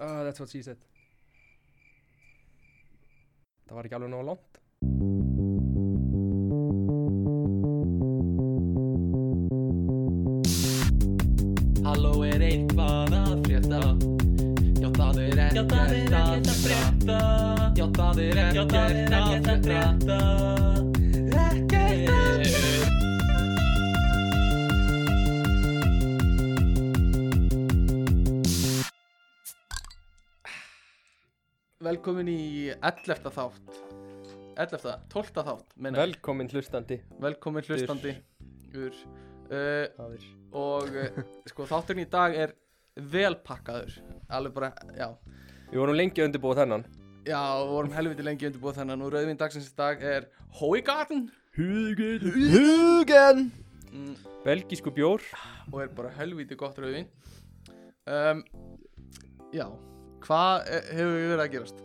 Uh, that's what she said. Það var ekki alveg nóg langt Halló er eitthvað að frétta Já það er ekkert að frétta Já það er ekkert að frétta Ekkert Velkomin í 11. þátt. 11. 12. þátt meina ég. Velkomin hlustandi. Velkomin hlustandi Ur. Uh, Það er Og uh, sko þátturinn í dag er velpakkaður Alveg bara, já. Við vorum lengi að undirbúa þennan. Já, við vorum helviti lengi undirbúið þennan Og rauðvinn dagsins í dag er Hóigarden Hugen. Hugen. Mm, Belgísku bjór. Og er bara helviti gott rauðvinn um, Já Hvað eh, hefur við verið að gerast?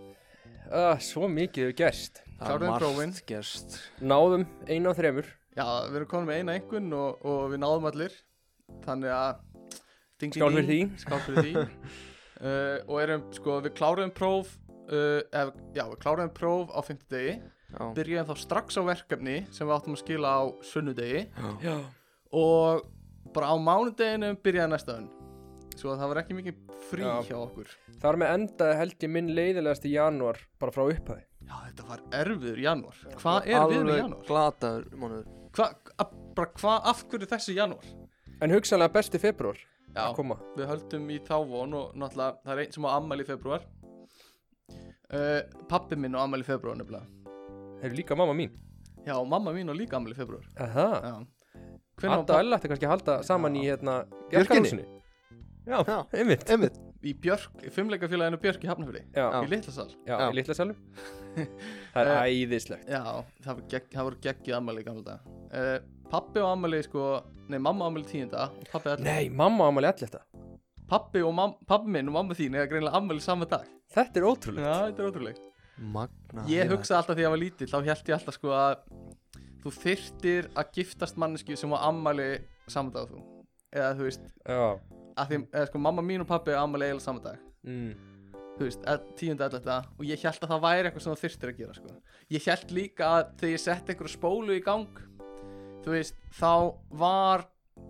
uh, Svo mikið hefur gerst. Kláruðum prófin. gerst. Náðum einu á þremur. Já, við erum komin með eina einhvern og, og við náðum allir. Þannig að ding, Skál fyrir því. Skál fyrir því. Uh, Og erum, sko, við kláruðum próf uh, ef, Já, við kláruðum próf á fimmtudegi. Já, Byrjuðum þá strax á verkefni sem við áttum að skila á sunnudegi. Já. Og bara á mánudeginu byrjaði næsta önn Svo að það var ekki mikið frí Já. hjá okkur. Þar með endaði held ég minn leiðilegast í janúar Bara frá upphæði Já, þetta var erfiður janúar. Hvað er við með janúar? glataður mánuður. Hva, a- bara hvað, af hverju þessi janúar? En hugsanlega besti februar Já, að koma. við höldum í þá von og náttúrulega það er einn sem á ammæli í februar uh, Pappi minn á ammæli í februar nefnilega. Er líka mamma mín. Já, og mamma mín á líka ammæli í februar Aha. Já. Hvenær Adda á og Ella ætti kannski að halda saman í hérna Björkinni? Bjarkarhúsinu Já, Já. einmitt. Einmitt. Í Björk, í fimmleikafélaginu Björk í Hafnafjörði Já, Í Litlasal. Já, Já. í litla salum Það er Eh, æðislegt. Já, það voru, gegg, það voru geggið ammæli í gamla dag uh, Pappi á ammæli sko Nei, mamma á ammæli tíunda. Og Pappi allir Nei, mamma ámali allir þetta Pappi og mam, pappi minn og mamma þín er greinilega ammæli saman dag. Þetta er ótrúlega Já, þetta er ótrúlegt. Magna Ég hugsaði alltaf því að ég var lítill Þá held ég alltaf sko að Þú þyrtir að giftast manneski sem á ammæli saman dag og þú. Eða þú veist Já að því, eða sko mamma mín og pappi á ammæli eiginlega saman dag. Mm. Þú veist, að- tíunda elletta Og ég held að það væri eitthvað sem þú þyrtir að gera sko. Ég held líka að þegar ég setti einhverju spólu í gang Þú veist, þá var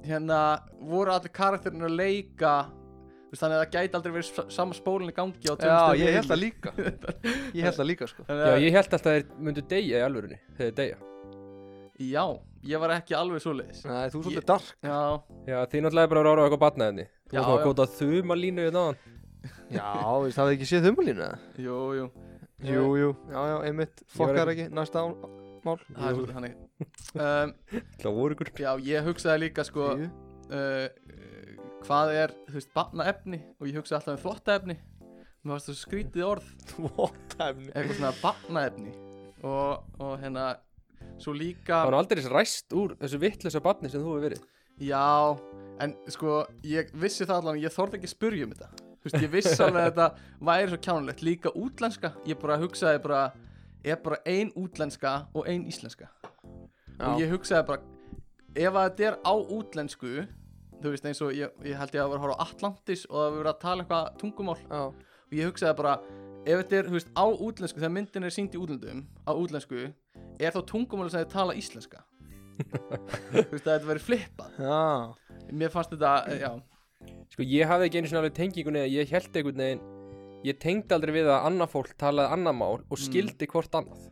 Hérna, voru allir karakterin að leika Þú veist, þannig að það gæti aldrei verið sama spólun í gangi á tveim Já, ég held það líka. Ég held það líka sko. Já, ég held alltaf að þeir myndu deyja í alvörunni Þegar þeir deyja Já, ég var ekki alveg svoleiðis. Nei, þú er Ég- svolítið dark. Já, Já, þið náttúrulega bara að rára á eitthvað batnaðinni Þú Já, þá að já. kóta þuma línu við náðan Já, veist, hafið ekki séð þumalínu? Eða? jú, jú Jú, jú. Já, já, einmitt. Fokkar ekki Næsta á- mál. Það er svolítið þannig. Um, Það voru ykkur. Já, ég hugsaði líka sko Jú. uh, uh, Hvað er, þú veist, barnaefni? Og ég hugsaði alltaf um þvottaefni. Mér varst það skrítið orð. Þvóttæfni Eitthvað svona barnaefni. Og, og hérna Svo líka Það var aldrei ræst úr þessu vittlösa batni sem þú hefur verið. Já, en sko Ég vissi það allan, ég þorði ekki að spurja um þetta. Þú veist, ég vissi alveg að þetta væri svo kjánulegt Líka útlenska. Ég bara hugsaði bara Er bara ein útlenska og ein íslenska? Og ég hugsaði bara ef að þetta er á útlensku þú veist eins og ég, ég held ég að vera að horfa á Atlantis og það var verið að tala eitthvað tungumál. Já. Og ég hugsaði bara ef þetta er þú veist á útlensku þegar myndin er sýnd í útlendum á útlensku er þá tungumáli sem þið tala íslenska? Þú veist að þetta verið flippað. Já. Mér fannst þetta eh, já. Sko, ég hafði ekki einu svona alveg tengingunni að ég held einhvern veginn Ég tengdi aldrei við að annað fólk talaði annað mál og skildi hvort annað.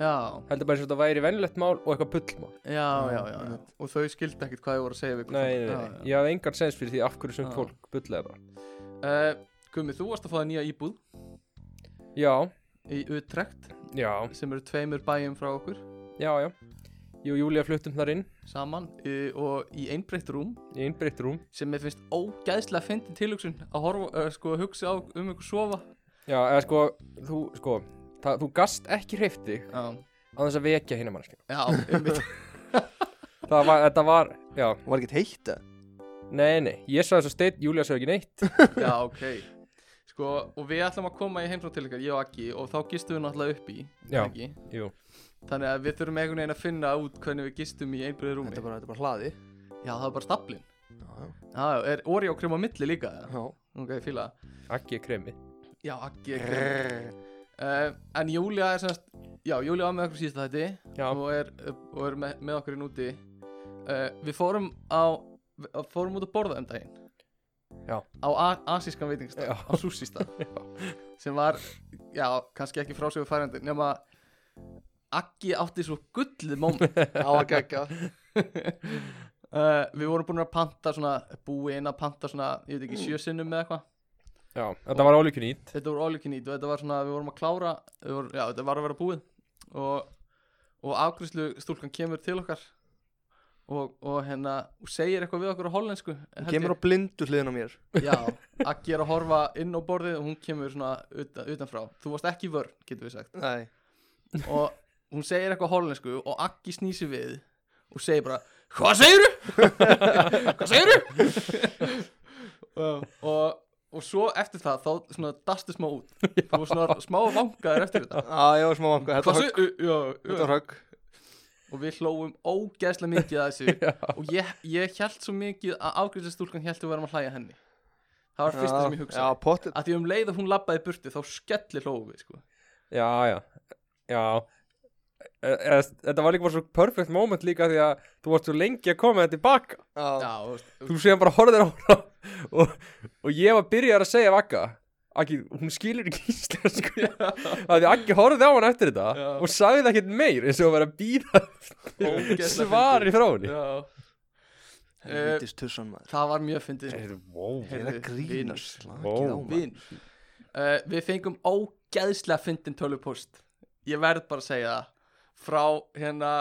Já. Heldur bara eins og þetta væri venjulegt mál og eitthvað pullmál já já, já, já. og þau skildi ekkert hvað ég voru að segja við Nei, nei, nei, Já, ég hafði engan sens fyrir því af hverju sem Já. fólk bullaði bara. Uh, Gumi, þú varst að fá það nýja íbúð Já, í Utrecht já, sem eru tveimur bæjum frá okkur. Já, já. Ég og Júlía fluttum þar inn. Saman uh, og í einbreytt rúm. Í einbreytt rúm. Sem mér finnst ógæðslega fyndin tilhugsun að horfa, uh, sko, hugsa á um einhver sofa. Já, eða sko, þú, sko það, Þú gast ekki hreift þig Já, á þess að vekja hinna mannskja já, einmitt. Það var, þetta var, já. Var ekki heitt eða? Nei, nei, ég sagði svo steitt, Júlía sagði ekki neitt. Já, ok Sko, og við ætlum að koma í heimsókn til ykkar, ég og Aggi og þá gistum við náttúrulega upp í Já. ekki? Jú, Þannig að við þurfum einhvern veginn að finna út hvernig við gistum í einbreyði rúmi Þetta er bara, þetta er bara hlaði Já, það var bara staplin Já, já. Já, já, er Oreo krem á milli líka? eða? Já. Ok, ég fíla það. Akki er kremi Já, Aggi er krem. Uh, en Júlia er semst, já, Júlia var með okkur síðast þetta Já, og er, og er með, með okkur inn úti. Uh, við fórum á, við fórum út að borða um daginn. Já. Á asískan veitingastað, Já. á súsistað. sem var, já, kannski ekki frásögu færandi, nema Aggi átti svo gullið moment. Já, að gegja. uh, við vorum búin að panta svona, búið inn að panta svona, ég veit ekki, sjösinnum með eitthvað. já, þetta var álíku nýtt þetta can eat og þetta var svona, við vorum að klára vorum, já, þetta var að vera búið og, og afgriðslu stúlkan kemur til okkar og, og hérna, og segir eitthvað við okkur á hollensku held Kemur á blindu hliðin á mér. ég. já, Aggi er að horfa inn á borðið og hún kemur svona utan, utanfrá þú varst ekki vörn, getur við sagt Nei. og hún segir eitthvað á hollensku og Aggi snýsi við og segir bara, hvað segirðu? hvað segirðu? og, og, og svo eftir það þá svona dastu smá út þú var svona smá vangaður eftir þetta Já, ég var smá vanga. Þetta var högg. Og við hlóum ógeðslega mikið að þessu Já, og ég, ég held svo mikið að afgriðsastúlkan held við varum að hlæja henni það var fyrsta sem ég Já, hugsaði pottet. að því um leið að hún labbaði burti þá skellir hlóum við sko. já, já Já E- e- Þetta var líka bara svo perfect moment líka því að þú varst svo lengi að koma þetta tilbaka Já. já, þú veist, Þú séðan bara horfðir á hana og, og ég var byrjar að segja af Akka Akki, hún skilur ekki íslensku Það því Akki horfði á hana eftir þetta Já. og sagði það ekkert meir eins og að vera að býða Ógeðslega svari frá henni maður. það var mjög fyndið sko. wow. Ég er að Heyrðu, grínast. Vin. Uh, við fengum ógeðslega fyndin tölvupost ég verð bara að segja það frá hérna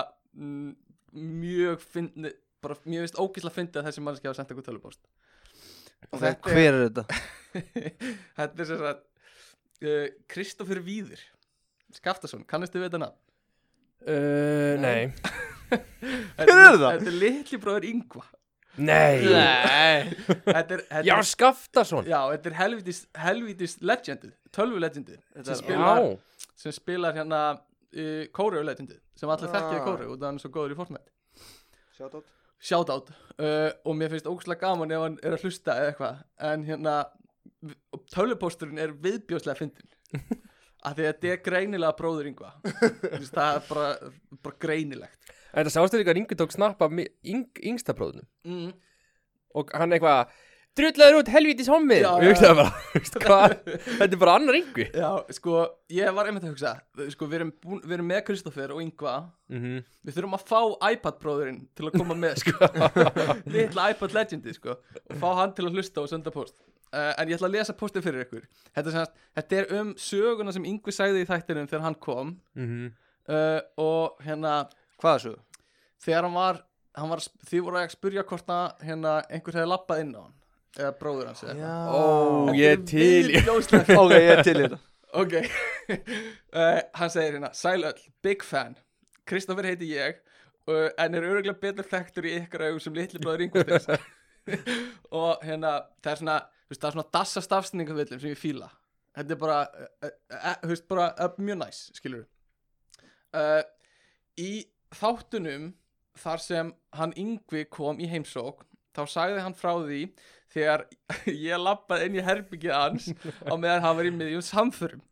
mjög fyndi bara mjög vist ógeðslega fyndið að þessi mannski hafa sendt okkur tölvupost og þetta Hver er þetta? er þetta er sem sagt uh, Kristoffer Víðir. Skaftason, kannistu við þetta nafn? uh, Nei. Hver er það? Þetta er litli bróður Yngva Nei. Nei. Þetta er, þetta Já, er, Skaftason já, þetta er helvitis, helvitis legendið Tölvu legendið Þetta sem, er- spilar- sem spilar hérna uh, Kóreu legendið sem allir þekkja í Kóreu og það er svo góður í Fortnite. Shoutout. Shoutout. Uh, og mér finnst ógslag gaman ef hann er að hlusta eða eitthvað. En hérna tölvupósturinn er viðbjóðslega fyndin af því að þetta er greinilega bróður yngva það er bara, bara greinilegt. Þetta sástu líka að Ingi tók snappa yng, yngsta bróðunum mm. og hann eitthvað drullar út helvítis hommið Já, og ég hugsaði bara, veistu hvað? Þetta er bara annar Ingi Já, sko, ég var einmitt að hugsa sko, við erum, búin, við erum með Kristoffer og yngva mm -hmm. við þurfum að fá iPad bróðurinn til að koma með sko. litla iPad legendi sko, og fá hann til að hlusta og senda post. Uh, en ég ætla að lesa postið fyrir ykkur. Þetta semast, þetta er um söguna sem Yngvi sagði í þættinum þegar hann kom. Mm uh, og hérna Hvað er svo? þegar hann var, hann var því voru að spyrja hvort að hérna, einhver hefði lappað inn á hann eða bróður hans eða Þetta ég er til í-. Ok, ég er til í þetta. Ok. Uh, Hann segir hérna Sæl öll, big fan. Kristoffer heiti ég uh, En er örgulega betur þekktur í ykkar augum sem litli bróður yngvastins Og hérna Það er svona, veist, það er svona dassa stafsningavillum sem ég fíla. Þetta er bara, uh, þú veist, bara mjög næs, skilur uh, Í þáttunum þar sem hann yngvi kom í heimsók þá sagði hann frá því þegar ég lappaði inn í herbyggið hans á meðan hann var í miðjum samförum.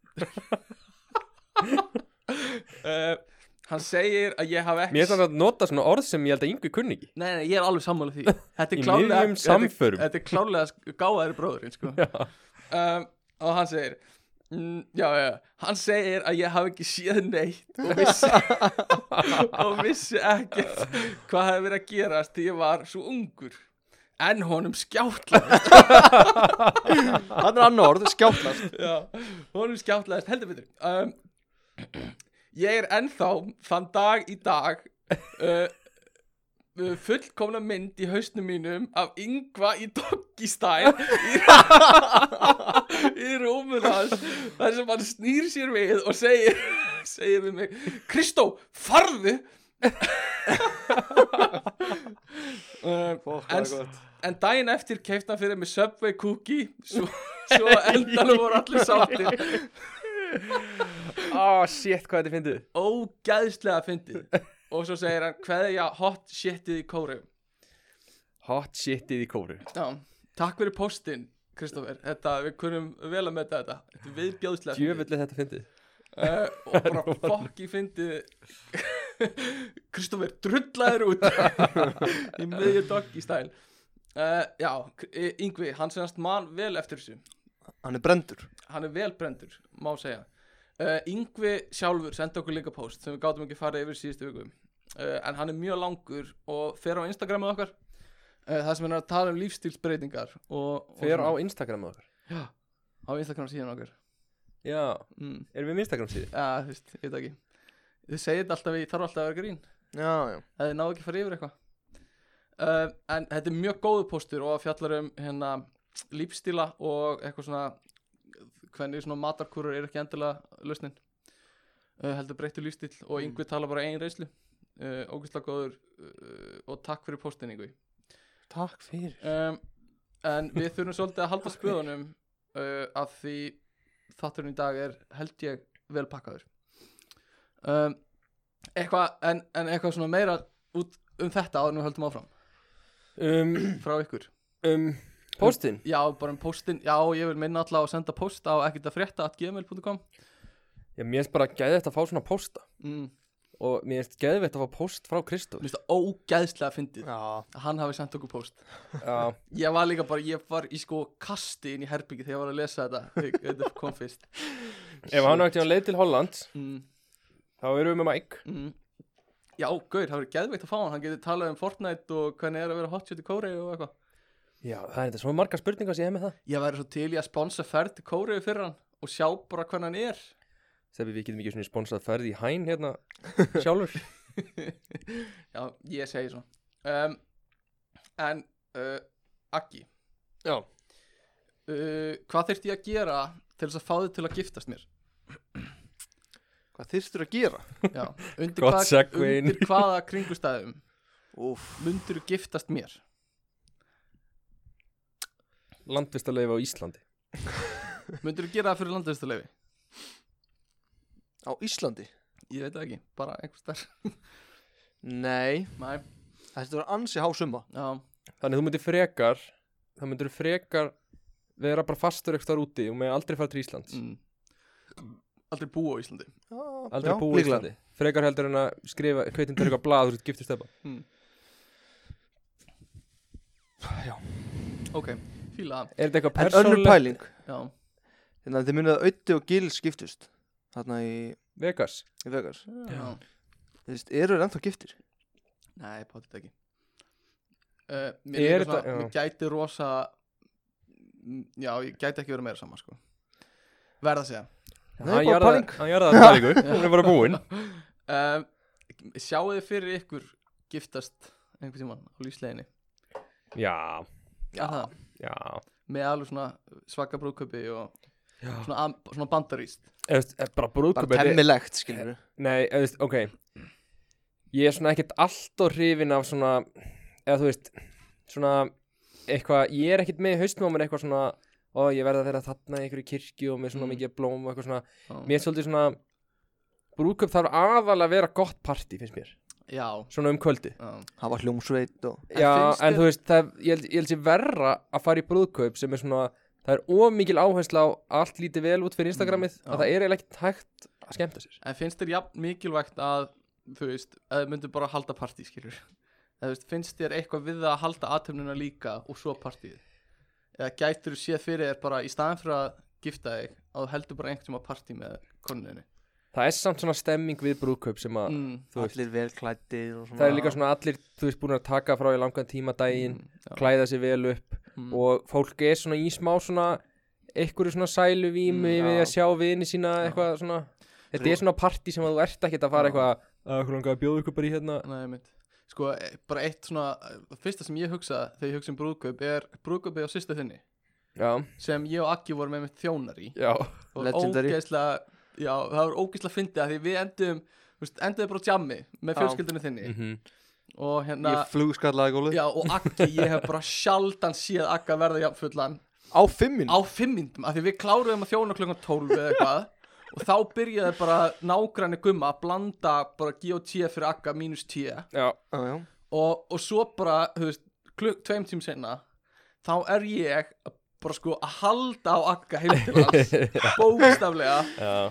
Uh, hann segir að ég hafi ekki Mér er þannig að nota svona orð sem ég held að Ingi kunni ekki. Nei, nei, ég er alveg sammála því. Í miðjum samförum. þetta, er klárlega gáðari bróðurinn sko. um, og hann segir mm, já, já, hann segir að ég hafi ekki séð neitt og vissi, og vissi ekkert hvað hefði verið að gerast því ég var svo ungur en honum skjáttlaðist Það er annar orð, skjáttlast. Já, honum skjáttlaðist heldur betur um, Ég er ennþá þann dag í dag uh, fullkomna mynd í hausnum mínum af yngva í doggy style í, í rúmun hans þar sem hann snýr sér við og segir segir við mig Kristó, farðu Fokk, en, en daginn eftir keift hann fyrir mig Subway cookie. Svo, svo endanum voru allir sáttir. Ó, shit, hvað þetta fyndið? Ógæðslega fyndið. Og svo segir hann hverja hot shitið í kóru. Hot shitið í kóru. Já, takk fyrir postin þetta, við kunum vel að metta þetta. Þetta er viðbjóðslega. Djöfulli þetta fyndið. Uh, Og bara fokki fyndið Kristoffer, drullaður út Í miðju doggy stæl uh, Já, K- Y- Yngvi, hann senast man vel eftir þessu. Hann er brendur Hann er vel brendur, má segja. Uh, Yngvi sjálfur sendi okkur líka post sem við gátum ekki farið yfir síðustu viku. Uh, En hann er mjög langur og fer á Instagramið okkar. Það sem er að tala um lífstílsbreytingar og, og Fer á svona- Instagram með okkur á Instagram síðan okkar. Já, mm. erum við með Instagram síðu? Já, þú veist, ég veit ekki Þið segið þetta alltaf, ég þarf alltaf að vera grín. Já, já. Það þið náðu ekki að fara yfir eitthvað. Uh, En þetta er mjög góðu póstur og fjallar um hérna lífstíla og eitthvað svona hvernig svona matarkúrur er ekki endilega lausnin. Uh, heldur breyttu lífstíl og Mm. yngvi tala bara ein reyslu uh, ógæslega góður uh, og takk fyrir póstin yngvi. Takk fyrir. Um, En við þurfum svolítið að halda spöðunum uh, af því þátturinn í dag er held ég vel pakkaður um, Eitthvað en, en eitthvað svona meira út um þetta áður en við höldum áfram. Um, frá ykkur. um postin Já, bara um postin, já ég vil minna alltaf að senda post á ekkert að frétta at gmail.com Já, mér finnst bara gæðvett að fá svona posta. Mm. Og mér finnst gæðvett að fá post frá Kristóf Mér finnst það ógæðslega fyndið Já. að hann hafi sendt okkur post. Já, Ég var líka bara, ég var í sko kasti inn í herbyggi þegar ég var að lesa þetta. Þegar þetta kom fyrst. Ef hann ekkert að leið til Holland mm. Þá erum við með Mike. Mm. Já, gauð, það verður geðveikt að fá hann. Hann getur talað um Fortnite og hvernig er að vera hotshot í Kóreu og eitthvað. Já, það er þetta. Svo margar spurningar sem ég hef með það. Ég væri svo til í að sponsa ferð til Kóreu fyrir hann og sjá bara hvernig hann er. Þegar við getum ekki svona sponsað ferð í hæn hérna sjálfur. Já, ég segi svo. Um, En uh, Akki Já. Uh, Hvað þurfti ég að gera til þess að fá þig til að giftast mér? Hvað þyrstur að gera? Já, undir, inn. undir hvaða kringustæðum mundur þú giftast mér? Landvistarleifi á Íslandi Mundur þú gera það fyrir landvistuleifi? Á Íslandi? Ég veit það ekki, bara einhvers þar Nei Næ, Þetta var ansi há summa já, Þannig þú myndir frekar Það myndir frekar vera bara fastur eitthvað úti og með aldrei fara til Íslands mm. Aldrei búa á Íslandi. Já, Aldrei já, búa í líklega. Íslandi. Frekar heldur en að skrifa Kveitindur eitthvað blað þú ert giftist stefna mm. Já. Ok, fíla það. Er þetta eitthvað En önnur persónulegt? pæling. Já, Þannig að þið munið að Ötti og Gil skiptust Þarna í, Vegas. Í Vegas. Já. Þú veist, eru þeir ennþá giftir? Nei, potið ekki. Uh, Mér, Er er þetta- svona, mér gæti rosa Já, ég gæti ekki verið meira saman sko. Verð að segja Hann bara jarða- pæling. Hann jarða það pælingu. Hún er bara búin. Um, Sjáu þið fyrir ykkur giftast einhvern tímann á lífsleginni Já. Já, Já. Með alveg svona svaka brúðköpi og svona, svona bandaríst eh, Bara Bara þetta er- temmilegt, skilur Nei, eða, þú veist, ok. Ég er svona ekkert allt og hrifin af svona Eða þú veist Svona Eitthvað Ég er ekkert með í haustum á mér eitthvað svona Ó, ég verð að vera þarna í einhverju kirkju og með svona Mm. mikið blóm og eitthvað svona. Já. Mér er svolítið svona Brúðköp þarf aðalega að vera gott partí, finnst mér. Já, Svona um kvöldi já, Það var hljómsveit og En Já, en þér- þú veist, það, ég, held, ég held sér verra að fara í brúðkaup sem er svona, það er ómikil áhersla á allt lítið vel út fyrir Instagramið Mm, að það er eiginlega ekkert hægt að skemmta sér. En finnst þér jafn mikilvægt að þú veist, að þið myndir bara halda partí skilur eða þú veist, finnst þér eitthvað við það að halda aðtöfnuna líka og svo partíð eða gætur þú séð fyrir þér bara í staðan fyrir að gifta þig að þú heldur bara einhvern tíma partí með konunni Það er samt svona stemming við brúðkaup sem að, mm, allir vel klættir og svona. það er líka svona allir, þú veist, búin að taka frá í langan tíma daginn, mm, klæða sér vel upp mm, og fólk er svona í smá svona, einhverju svona sælu vímu Mm, við að sjá vini sína eitthvað svona, þetta er svona partí sem að þú ert ekkert að fara Já. eitthvað að hvernig langar að bjóða ykkur bara í hérna. Nei, mitt Sko, e- bara eitt svona eh, fyrsta sem ég hugsa þegar ég hugsa um brúðkaup er brúðkaupi á sýstu þinni. Já, sem ég og Akki vorum með mitt þjónar í. Já, og Legendary. ógeðslega já, það var ógeðslega fyndið að því við endum þú veist, enduðum bara á jammi með Já. fjölskyldunni þinni. Mhm. Og hérna Ég flugskallaði gólið já, og Akki, ég hef bara sjaldan séð Akka verða jafn fullan. Á fimmin á fimm myndum, af því við kláruðum að þjóna klukkan 12 eða eitthvað og þá byrjaði bara nágræni gumma að blanda bara G og T fyrir Akka mínus T. Já, Já, já. Og, og svo bara, þú veist, klukk, tveim tím senna þá er ég bara sko að halda á akka heim til hans bókstaflega.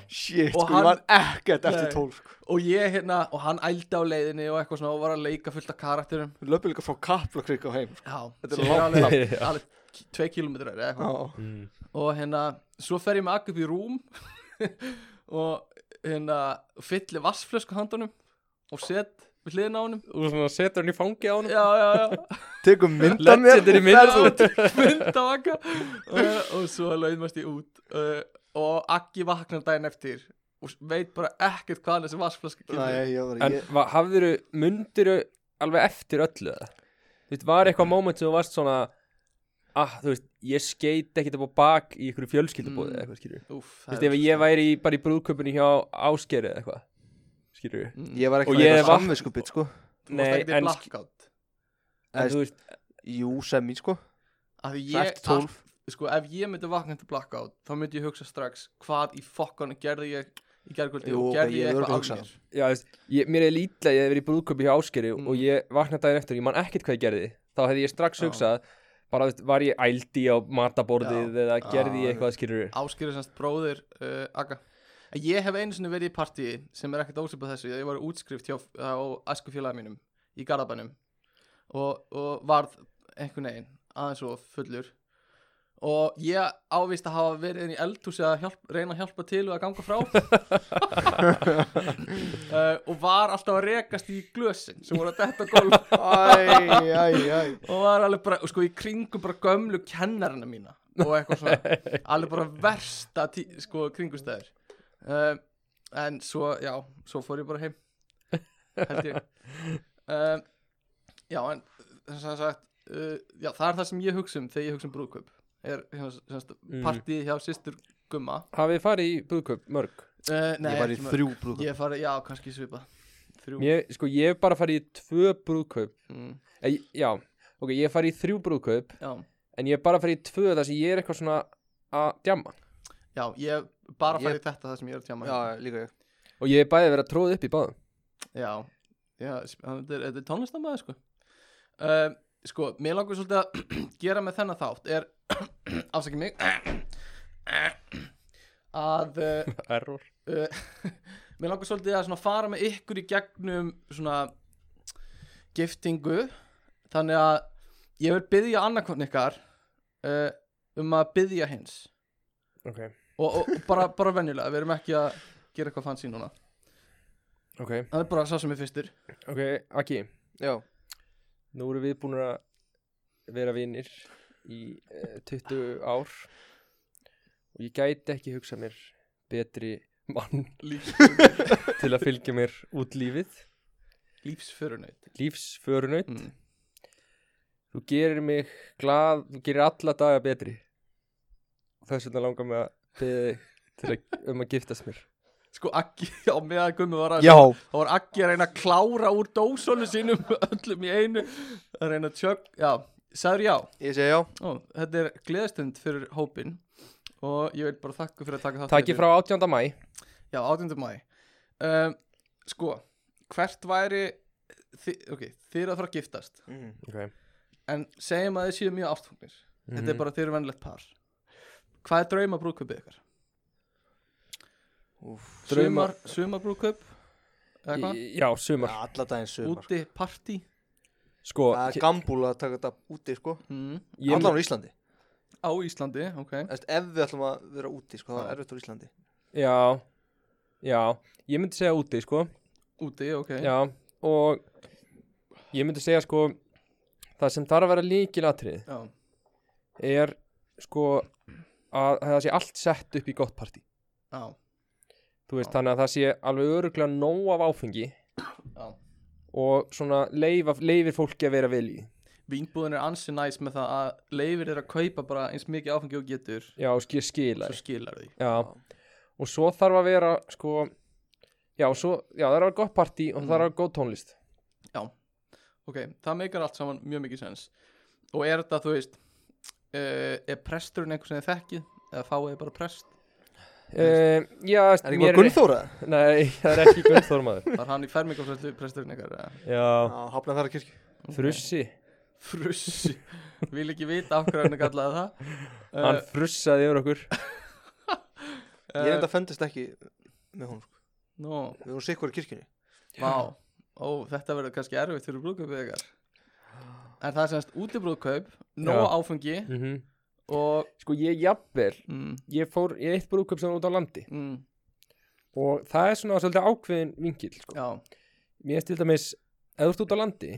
Shit, sko, hann- ég var ekkert eftir tólf sko. og ég hérna, og hann ældi á leiðinni og eitthvað svona og var að leika fullt af karakterum. Við löpum líka frá Kaplakrygg á heim sko. já, Þetta er alveg, alveg tvei kilometrar eða eitthvað. Mm. og hérna, svo fer ég með akka upp í rúm og hérna fyllir vassflösku handunum og set við hliðina á honum. Og svona setur hann í fangi á hann já, já, já, Tegum mynda mér. Og ferð út. Mynd á akka. Uh, og svo laumast ég út. Uh, og Akki vaknar daginn eftir og veit bara ekkert hvað þessi ég var En ég, va- hafðirðu, mundiru alveg eftir öllu? Þú veist, var eitthvað moment sem þú varst svona Ah, þú veist, ég skeit ekkert upp á bak í ykkur fjölskyldubóði Mm. eða eitthvað, skilur Úf, Þú veist, ef ég væri í, bara í brúðköpunni hjá Áskeri eða eitthvað Skilur mm, ég var ekki með samviskupið sko. Þú varst í en- blackout. En þú veist, Jú, sko. Því Svo ég, eftir tólf. Sko, ef ég myndi vakna til blackout þá myndi ég hugsa strax hvað í fokkanu gerði ég í gerðkvöldi og gerði ég eitthvað af mér? Já, þú veist ég, Mér er lítið að ég hef verið í brúðköpi hjá Áskeri Mm. Og ég vaknaði daginn eftir og ég man ekkert hvað ég gerði. Þá hefði ég strax hugsað Bara, var ég ældi á mataborðið Eða gerði ég eitthvað, skilur áskýrið semst bróðir uh, Aga. Ég hef einu sinni verið í partíi sem er ekkert ósipað þessu ég var útskrift hjá, á æskufélagi mínum í Garðabænum og, og varð einhvern veginn aðeins og fullur og ég ávist að hafa verið inn í eldhúsi að hjálp, reyna að hjálpa til og að ganga frá. Uh, og var alltaf að rekast í glösin sem voru að detta gólf. Og var alveg bara, sko, í kringum bara gömlu kennarina mína og eitthvað svona. Alveg bara versta tí, sko, kringustæður uh, en svo, já, svo fór ég bara heim held ég. Uh, já, en sem sagt uh, já, það er það sem ég hugsa um þegar ég hugsa um brúðkaup er Mm. partíð hjá systur Gumma. Hafið þið farið í brúðköp mörg? uh, nei, Ég var í þrjú brúðkaup. ég farið, já, kannski svipað. Þrjú. Mér, sko, ég hef bara farið í tvö brúðkaup. Mm, e, Já, ok, ég hef farið í þrjú brúðkaup já, En ég hef bara farið í tvö þar sem ég er eitthvað svona að djamma. Já, ég hef bara Ég- farið í þetta það sem ég er að tjáma Já, líka ég. Og ég hef bæði verið að tróða upp í báðum. Já, já, þetta er, þetta er tónlistamæður sko. Uh, Sko, mér langar svolítið að gera með þennan þátt er afsakið mig. Að uh, Error. uh, mér langar svolítið að fara með ykkur í gegnum svona giftingu. Þannig að ég vil byggja annarkvörn ykkar uh, um að byggja hins. Ok, og, og, bara, bara venjulega, við erum ekki að gera eitthvað fancy núna. Ok, það er bara sá sem er fyrstur. Ok, Aki. Já, Nú erum við búin að vera vinnir í uh, 20 ár. Og ég gæti ekki hugsað mér betri mann til að fylgja mér út lífið. Lífsförunaut. Lífsförunaut. Mm. Þú gerir mig glað, þú gerir alla daga betri. Þess vegna langar mig að beða þig til að, um að giftast mér. Sko Aggi á meðan Gummi var að þá var Aggi að reyna að klára úr dósónu sínum öllum í einu að reyna að tjögg já, sagður já Ég segi já Ó, þetta er gleðstund fyrir hópin og ég vil bara þakka fyrir að taka í Takk frá 18. mæ já, 18. mæ um, sko, hvert væri þi, ok, þið eru að fara að giftast mm. okay. en segjum að þið séu mjög ástfóknir þetta Mhm. er bara þið eru vennlegt par hvað er drauma brúðkaupið ykkar? Sumar, sumar brúðkaup eða hvað? Í- Já, sumar Alla daginn sumar úti partí Sko, Það er gambúl að taka þetta úti sko. Mm. Allan á Íslandi. Á Íslandi, ok. Eftir, Ef við ætlum að vera úti sko Það er erfitt á Íslandi. Já, já. Ég myndi segja úti, sko. Úti, ok. Já, og ég myndi segja, sko Það sem þarf að vera líkilatrið Já. er, sko að það sé allt sett upp í gott partí. Já. Þú veist, Já. þannig að það sé alveg öruglega nóg af áfengi. Já. Og svona leifa, leifir fólki að vera vel í. Vínbúðin er ansi næs með það að leifir er að kaupa bara eins mikið áfengi og getur. Já, og skil skila svo skilar því. Já, og svo þarf að vera sko, já, svo, já, það er að vera gott partí og það Mm. þarf að vera góð tónlist. Ok, það meikar allt saman mjög mikið sens. Og er þetta, þú veist uh, er presturinn einhver sem þið þekkið? Eða fáið bara prest uh, Já, Er ekki bara Gunnþóra? Nei, það er ekki Gunnþór maður. Var hann í ykkar eða? Já, hafnaði þar að kirkju. Frussi. Frussi. Vil ekki vita af hverju hann kallaði það. Hann uh, frussaði yfir okkur. Ég enda fendist ekki með hún sko. Nú, Við vorum sikkur í kirkjunni. Vá. Ó, þetta verður kannski erfitt fyrir brúðkaupið ykkar. En það er semst útibrúðkaup Nó áfengi. Mm Og Sko ég jafnvel mm, Ég fór í eitt brúðköp sem var út á landi. Mm, Og það er svona svolítið ákveðin vinkil sko. Mér er til dæmis Ef þú ert út á landi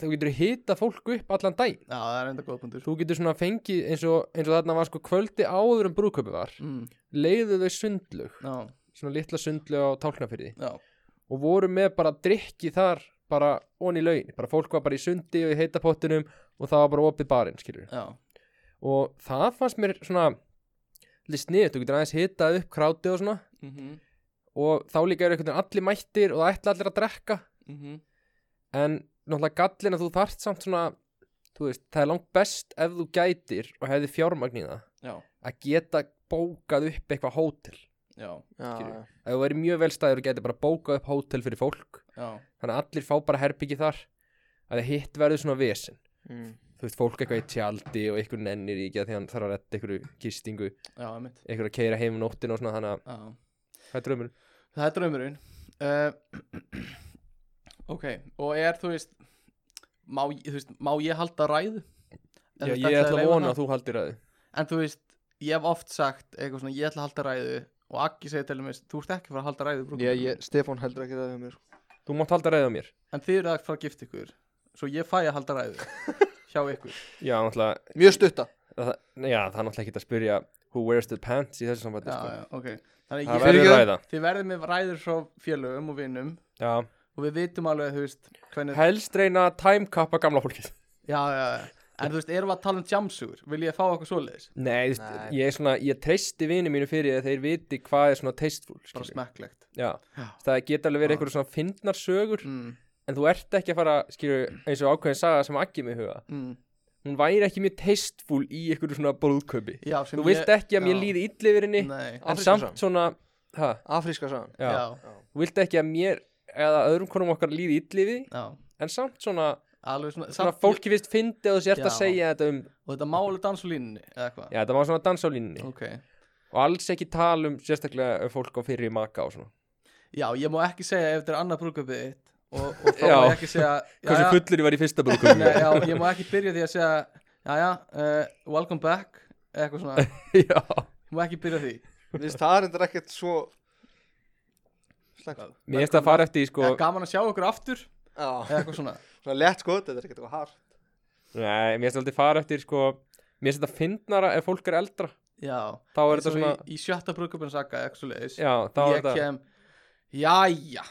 þá getur þú hita fólk upp allan dag já, er Þú getur svona fengið eins og, eins og þarna var sko kvöldi áður en brúðköpi var mm, Leiðu þau sundlug Já, Svona litla sundlug á tálknafyrði Og voru með bara drikki þar Bara onni laugin. Bara fólk var bara í sundi og í heita pottinum Og það var bara opið barinn skilur já Og það fannst mér svona Lýst niður, þú getur aðeins hitað upp kráti og svona. Mm Og þá líka eru einhvern veginn allir mættir Og það ætla allir að drekka. -hmm. En náttúrulega gallin að þú þarft samt svona Þú veist, það er langt best ef þú gætir Og hefði fjármagn í það Já, Að geta bókað upp eitthvað hótel. Já, Já. Ef þú væri mjög vel stæður og gæti bara bókað upp hótel fyrir fólk. Já. Þannig að allir fá bara herbyggi þar Að hitt verður svona vesen. Mm. Þú veist, fólk eitthvað í tjaldi og einhver nennir í ekki að því hann þarf að retta einhverju gistingu. Já, einmitt. Einhver að keira heim um nóttina og svona þannig að Já. Það er draumur Það er draumurinn. Uh, Ok, og er þú veist má, þú veist, má ég halda ræðu? Já, ég ætla að vona að þú haldir að En þú veist, ég hef oft sagt eitthvað svona, ég ætla að halda ræðu og Aggi segir til dæmis, þú ert ekki að fara að halda ræðu brúðkaupinu. Ég, ég, Stefán heldur ekki það við mér sko. Þú mátt halda ræðið á mér. En þið eru að fara að gifta ykkur Svo ég fæ að halda ræðu Hjá ykkur? Já, náttúrulega Mjög stutta. Það, Já, það er náttúrulega ekki að spyrja Who wears the pants í þessu Já, sko. já, ok. Þannig Það ég, verður ræða. þið verðið með ræður frá félögum og vinnum Já, Og við vitum alveg, þú veist hvernig, helst reyna að timekappa gamla fólkið. Já, já, já. En þú veist, erum við að tala um jamsugur? Vil ég fá okkur svoleiðis? Nei, þú veist, Nei. ég er svona Ég treysti vini mínu fyrir að þeir viti hvað er svona tasteful Bara smekklegt. Það geta alveg verið einhverjum svona fyndnar sögur. Mm, En þú ert ekki að fara, skilju, eins og ákveðin saga sem Aggi mig huga. Mm. Hún væri ekki mjög tasteful í einhverju svona sem Þú vilt ekki að mér líði illa yfir henni En samt svona ha, Afríska sagan já. já, Þú vilt ekki að mér eða öðrum konum okkar líði því já. En samt svona, Alveg svona, svona samt- fólki finnst fyndi og þú sért að segja þetta um Og þetta máli dans á línunni, eða hvað? Já, þetta var svona dans á línunni. Ok. Og alls ekki tala um sérstaklega um fólk á fyrir maka og svona. Já, ég má ekki segja ef þetta er annað brúðkaupið þitt og, og þá Já. má ég ekki segja Hversu já, fullur ég var í fyrsta já, ég má ekki byrja því að segja Já, já, uh, welcome back eða eitthvað svona, Já, ég má ekki byrja því. Minnst það er endur ekkert svo Slengt mér finnst að fara eftir því, sko gaman að sjá okkur aftur eitthvað svona. Svona lett sko, þetta er ekkert eitthvað hart. Nei, mér finnst alltaf fara eftir, sko. Mér finnst þetta fyndnara ef fólk er eldra. Já, Þá er þetta svona í, í sjötta brúðkaupinu saga eitthvað svo leiðis Já, þá er Ég þetta kem, jæja.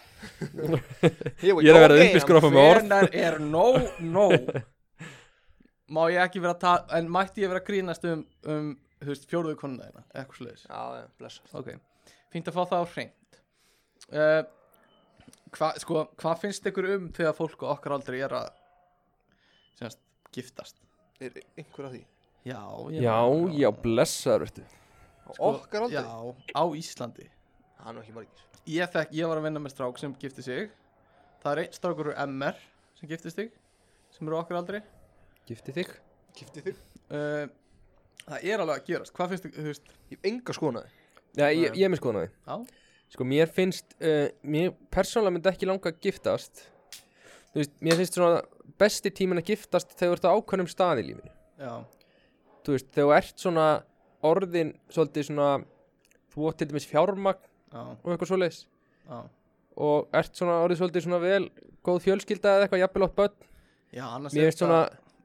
Ég er að vera uppiskrofa með orð. Hvenar er nóg, nóg? Má ég ekki vera að tala En mætti ég vera að grínast um, um Þú veist, fjóruðu konuna þeina Eitthvað svo leiðis Já, já, blessa Ok, fínt að fá það á hreint. Uh, Hvað sko, hva finnst ykkur um Þegar fólk og okkar aldrei er að Semast, giftast? Er einhver að því? Já, ég Já, já, blessaður, Sko, okkar aldrei? Já, á Íslandi Er nú ekki margir. Ég, þekk, ég var að vinna með strák sem gifti sig. Það er einn strákur úr MR Sem gifti sig Sem eru okkar aldrei Gifti þig? Kiftið þig? uh, Það er alveg að gerast. Hvað finnst ykkur, þú veist? Ég hef enga skonaði Já, ég, Nei. ég er með skoðan á því. Já, Sko, mér finnst uh, Mér persónulega myndi ekki langa að giftast. Þú veist, mér finnst svona Besti tíminn að giftast þegar þú ert á ákveðnum stað í lífinu. Já, Þú veist, þegar þú ert svona Orðin, svolítið svona Þú átt til dæmis fjármagn já, og eitthvað svoleiðis. Já. Og ert svona orðið svolítið svona vel Góð fjölskylda eða eitthvað jafnvel átt börn? Já, annars er svona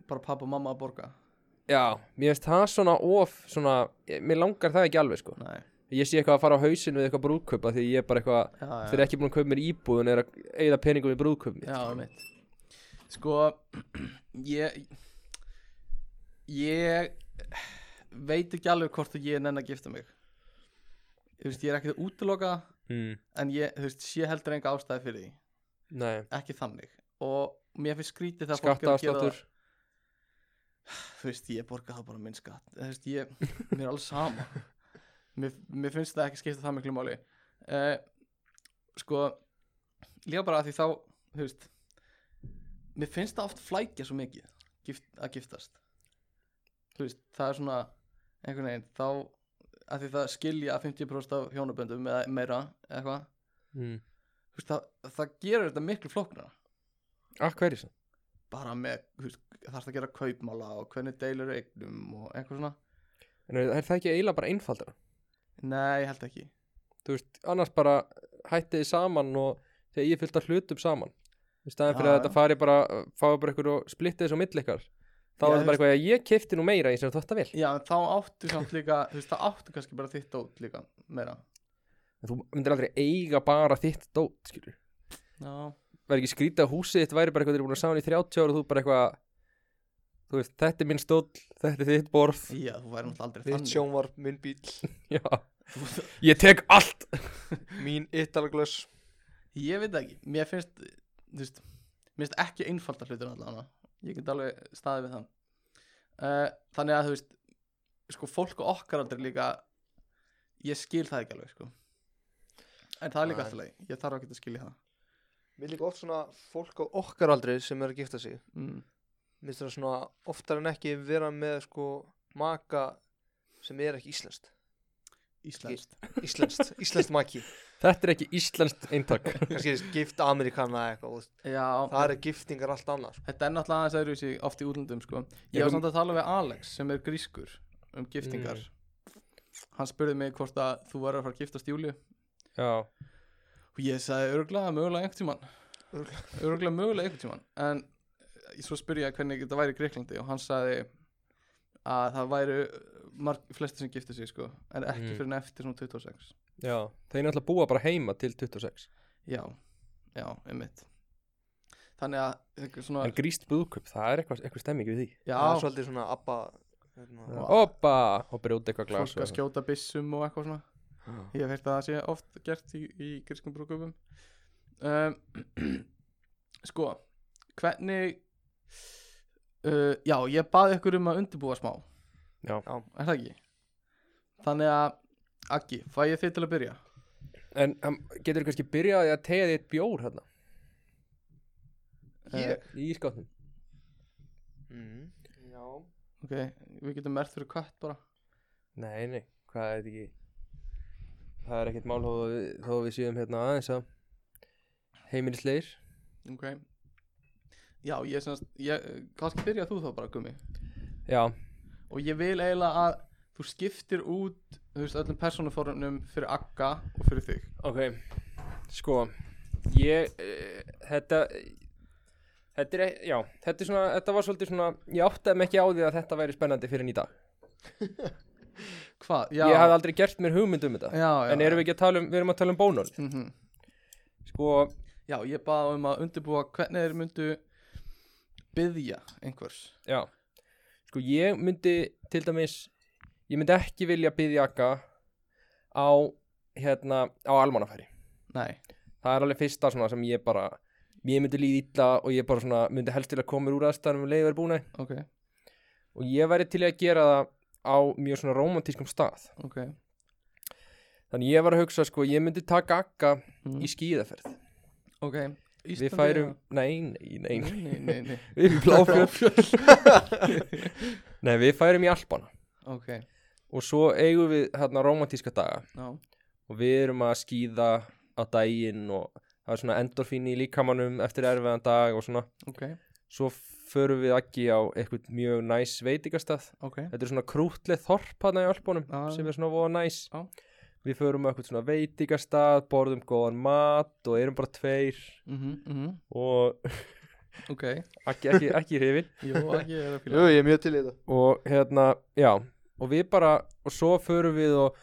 bara pappa og mamma að borga. Já, mér finnst það svona of Svona, ég- mér langar það ekki alveg sko. Nei, Ég sé eitthvað að fara á hausinu við eitthvað brúðkaupa Því ég er bara eitthvað já, já. Þeir eru ekki búin að kaupa mér íbúð En er að eigða peningum í brúðkaupum Já, mitt Sko Ég Ég Veit ekki alveg hvort ég nenni að gifta mig veist, ég er ekki að útiloka það, mm. En ég, þú veist, sé heldur enga ástæði fyrir því. Nei, Ekki þannig. Og mér finnst skrítið það skattaafsláttur. Það Þú veist, ég borga það bara minn skatt. Þú veist, ég, mér er alveg sama. Mér, mér finnst það ekki skipta það miklu máli. Uh, Sko Líka bara að því þá Þú veist mér finnst það oft flækja svo mikið gift, að giftast. Þú veist, það er svona einhvern veginn, þá að því það skilja 50% af hjónaböndum eða meira, eitthvað. Mm. það, það gerir þetta miklu flóknara. Af hverju svo? bara með, veist, þarfst að gera kaupmála og hvernig deilur eignum og eitthvað svona. En er, það ekki eiginlega bara einfaldara? nei, ég held ekki. Þú veist, annars bara hættið þið saman og þegar ég fyllt að hlutum saman. Í staðan fyrir Já, að þetta fari bara fáið bara ykkur og splittið þessu ykkar þá Já, er þú þetta bara eitthvað að ég kefti nú meira í að vel já, þá áttu samt líka, þú veist, það áttu kannski bara þitt dót líka meira. En þú myndir aldrei eiga bara þitt dót skilur, já, verður ekki skrítið að húsið þitt væri bara eitthvað þeir eru búin að saman í 30 ára og þú bara eitthvað þú veist, þetta er minn stóll, þetta er þitt borð. Já, þú væri náttúrulega aldrei Þitt þannig. sjónvarp, minn bíl, já, ég tek allt. Mín yttalglöss Ég veit ekki, mér finnst þú veist, mér finnst ekki einfalda hlutur allavega, ég get alveg staðið við það. Uh, Þannig að þú veist sko fólk og okkar aldrei líka ég skil það ekki alveg sko. En það er líka alltaf leið, ég þarf ekki að skilja það. Mér líka oft svona fólk á okkar aldrei sem er að gifta sig. Mm. Mér finnst það svona oftar en ekki vera með sko maka sem er ekki íslenskt Íslenskt. Íslenskt, íslenskt maki. Þetta er ekki íslenskt eintak. Kannski gift amerikana eitthvað. Já, Það er giftingar allt annað sko. þetta er náttúrulega aðeins öðruvísi oft í útlöndum sko. Ég var samt að tala við Alex sem er grískur um giftingar. Hann spurði mig hvort að þú var að fara að giftast Júliu já, Og ég sagði örgulega mögulega einhvern tímann. Örgulega mögulega einhvern tímann. En svo spurði ég hvernig þetta væri í Greiklandi Og hann sagði að það væru marg, flesti sem giftu sig sko En ekki Mm. fyrir en eftir svona 26 já, þeir náttúrulega búa bara heima til 26 Já, já, einmitt. Þannig að svona en gríst búðkup, það er eitthvað, eitthvað stemming við því. Já, Það er svolítið svona abba hérna, Já. Oppa, og brjóta eitthvað glas fólk að skjóta byssum og eitthvað svona. Ég hef heyrt að það sé oft gert í, í grískum brúkupum um, Sko Hvernig uh, Já, ég baði ykkur um að undirbúa smá Já. Já. Er það ekki? Þannig að Aggi, fæ ég þið til að byrja? En um, getur kannski byrjaði að tegja þitt bjór hérna Ég? í skátnum mm, Já Ok, við getum mert fyrir kött bara Nei, nei, hvað er þetta ekki Það er ekkert mál þó að við, þó að við séum hérna aðeins að heimilisleir Ok Já, ég semast ég, Kannski byrja þú þá bara, Gummi Já, Og ég vil eiginlega að þú skiptir út Þú veist, öllum persónuforunum fyrir Agga og fyrir þig. Ok Sko, ég uh, Þetta Þetta er, e- já, þetta er svona, þetta var svolítið svona Ég áttaði mig ekki á því að þetta væri spennandi fyrir dag Hvað? Já, Ég hafði aldrei gert mér hugmynd um þetta. Já, já, En erum við ekki að tala um, við erum að tala um bónól mm Sko, Já, ég baði um að undirbúa hvernig þeir myndu byðja einhvers. Já Sko ég myndi til dæmis Ég myndi ekki vilja byggja akka á hérna á almannafæri. Nei, Það er alveg fyrsta svona sem ég bara Ég myndi líða illa og ég bara svona myndi helst til að koma úr aðstæðanum um leiður búin ok, og ég væri til að gera það á mjög svona romantískum stað. Ok. Þannig ég var að hugsa sko ég myndi taka akka mm. í skíðaferð. Ok, Við Íslandi færum, nei, nei, nei, Nei, nei, nei, nei. Við bláfjöld Nei, við færum í Alpana. Ok, og svo eigum við hérna romantíska daga. Já, og við erum að skýða á daginn og það er svona endorfín í líkamannum eftir erfiðan dag og svona. Ok, svo förum við ekki á eitthvað mjög næs veitingastað. Ok. Þetta er svona krútleð þorp hana í Alpunum Já, sem er svona voða næs. Já. Við förum á eitthvað svona veitingastað borðum góðan mat og erum bara tveir. Mm -hmm, og Ok, ekki, ekki, ekki hrifin. Jú, ekki er að Jú, ég er mjög til í þetta. Og hérna, já og við bara, og svo förum við og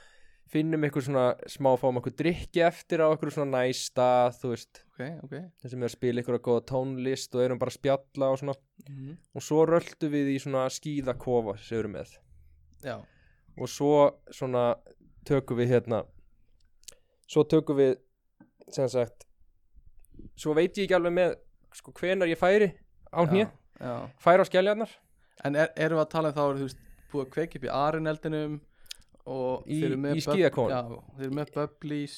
finnum eitthvað svona smá fáum eitthvað drikki eftir á eitthvað svona næs stað, þú veist. Ok, ok. Þessum er að spila eitthvað góða tónlist og erum bara að spjalla og svona. Mm og svo röldu við í svona skíðakofa sem við erum með. Já, og svo svona tökum við hérna svo tökum við sem sagt svo veit ég ekki alveg með sko hvenar ég færi á hnið, færi á skelljarnar En er, erum við að tala um þá er þú veist búið að kveikja upp í arineldinum og Í- í? Já, þeir eru með bubblís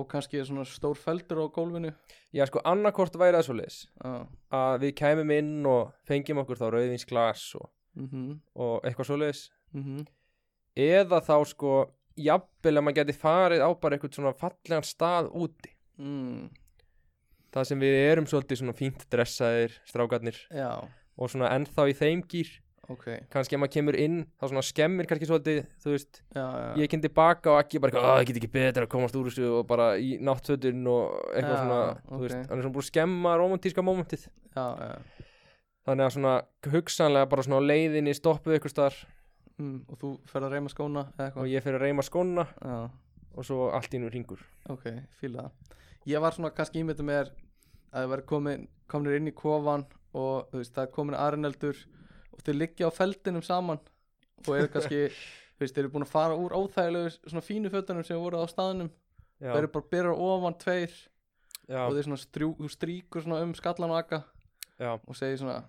og kannski svona stór feldur á gólfinu. Já, sko, annarkort væri það svo leis Já, að við kæmum inn og fengjum okkur þá rauðvinsglas og, mhm, og eitthvað svo leis mhm. Eða þá sko jafnvel að maður geti farið á bara eitthvað svona fallegan stað úti. Mm, það sem við erum svolítið svona fínt dressaðir strákarnir Já, og svona ennþá í þeim gýr ok. Kannski ef maður kemur inn þá svona skemmir kannski svolítið þú veist, Já, já, ég kynni baka og ekki bara að það get ekki betra að komast úr þessu og bara í náttfötun og eitthvað svona, ok. þú veist, hann er svona búin að skemma romantíska mómentið. Þannig að svona hugsanlega bara svona leiðinni stoppuð ykkur staðar Mm, Og þú ferð að reyma skóna og ég fyrir að reyma skóna Já, og svo allt í nú ringur ok, fíla það. Ég var svona kannski ímyndið mér að það verið komin, komin inn í kofan og þú veist, það er komin arineldur og þeir liggja á feldinum saman og eru kannski, þú veist, þeir eru búin að fara úr óþægilegu svona fínu fötunum sem voru á staðnum já, og eru bara byrjar ofan tveir já, og þeir svona strjú, stríkur svona um skallan og akka já, og segir svona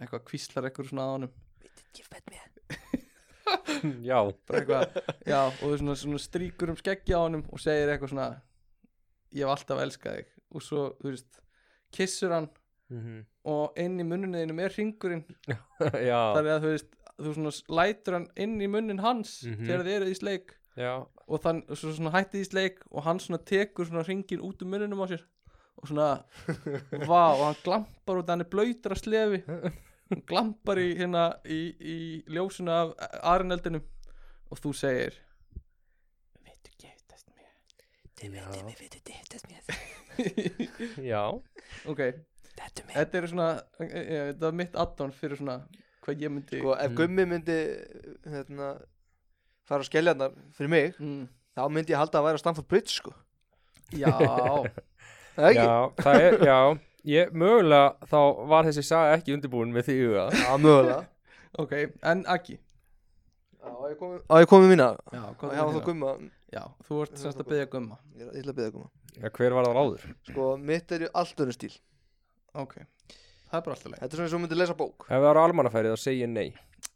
eitthvað kvíslar eitthvað svona að honum já, eitthvað, já, og þeir svona, svona stríkur um skeggja á honum og segir eitthvað svona ég hef alltaf elskað þig. Og svo, þú veist, kissur hann mhm, og inn í munninuðinu er ringurinn já. Þannig að þú veist, þú svona lætur hann inn í munnin hans Mhm. þegar þið eru í sleik. Já, og þann, og svo svona hættið í sleik og hann svona tekur svona ringin út um munninum á sér. Og svona, vá, og hann glampar hann er blöytur að slefi hann glampar í hérna í, í ljósuna af arineldinum og þú segir veitu giftast mér já, ok, þetta er svona e, e, þetta er mitt addon fyrir svona hvað ég myndi Sko, ef Mm. Gummi myndi hérna, fara á skelljarnar fyrir mig, mm, þá myndi ég halda að væra Stamford Bridge, sko. Já, Það ekki? já, það er, já ég, mögulega þá var þessi saga ekki undirbúin með því huga. Já, mögulega. Ok, en Aggi? Já, á ég komið- á ég komið mína? Já, hvað hafa þá Gumma. Já, þú ert semst að byggja gumma. Ég er- ég ætla að byggja Gumma. Já, hver var það áður? Sko, mitt er í allt önnur stíl. Ok, það er bara alltaf leið Þetta er svona eins og þú myndir lesa bók. Ef það var almannafærið þá segi ég nei.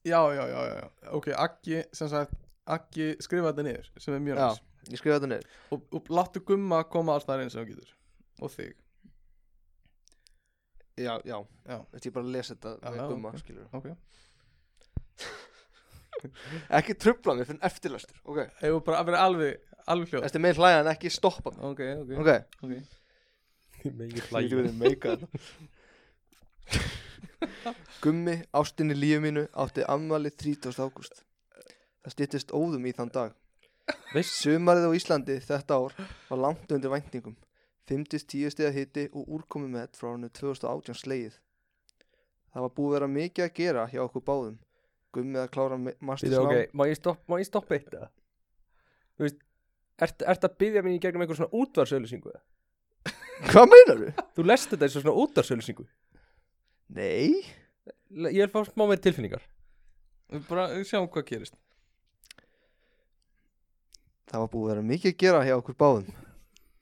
Já, já, já, já, já, ok, Aggi sem sagt, Aggi skrifa þetta niður sem er mjög Já. næst Ég skrifa þetta niður. Og, og láttu gumma koma alls þar eins og þú getur. Og þig Já, já. Já. Þetta ég bara lesa þetta með Gumma, ok. skilur ok, Ekki trubla mig fyrir eftirlöstur Ok. Hefur bara að vera alveg alveg hljóð? Þetta er með hlæja en ekki stoppa mig. Ok, ok, Ok. Ok. Megið Ég þetta. Gummi, ástinni lífi mínu átti ammali 30. ágúst. Það styttist óðum í þann dag. Veist, Sumarið á Íslandi þetta ár var langt undir væntingum 5-10 stiða hiti og úrkomi með frá hannu 2018 slegið. Það var búið að vera mikið að gera hjá okkur báðum. Gummi að klára mastersnám ok, má ég stopp, má ég stoppa eitt eða? Þú veist, ert, ert að byggja mín í gegnum einhver svona útvarsauðlýsingu? Hvað meinar þú? Þú lest þetta eins og svona útvarsauðlýsingu Nei. Ég er fá smá með tilfinningar. Við bara sjáum hvað gerist. Það var búið að vera mikið að gera hjá okkur báðum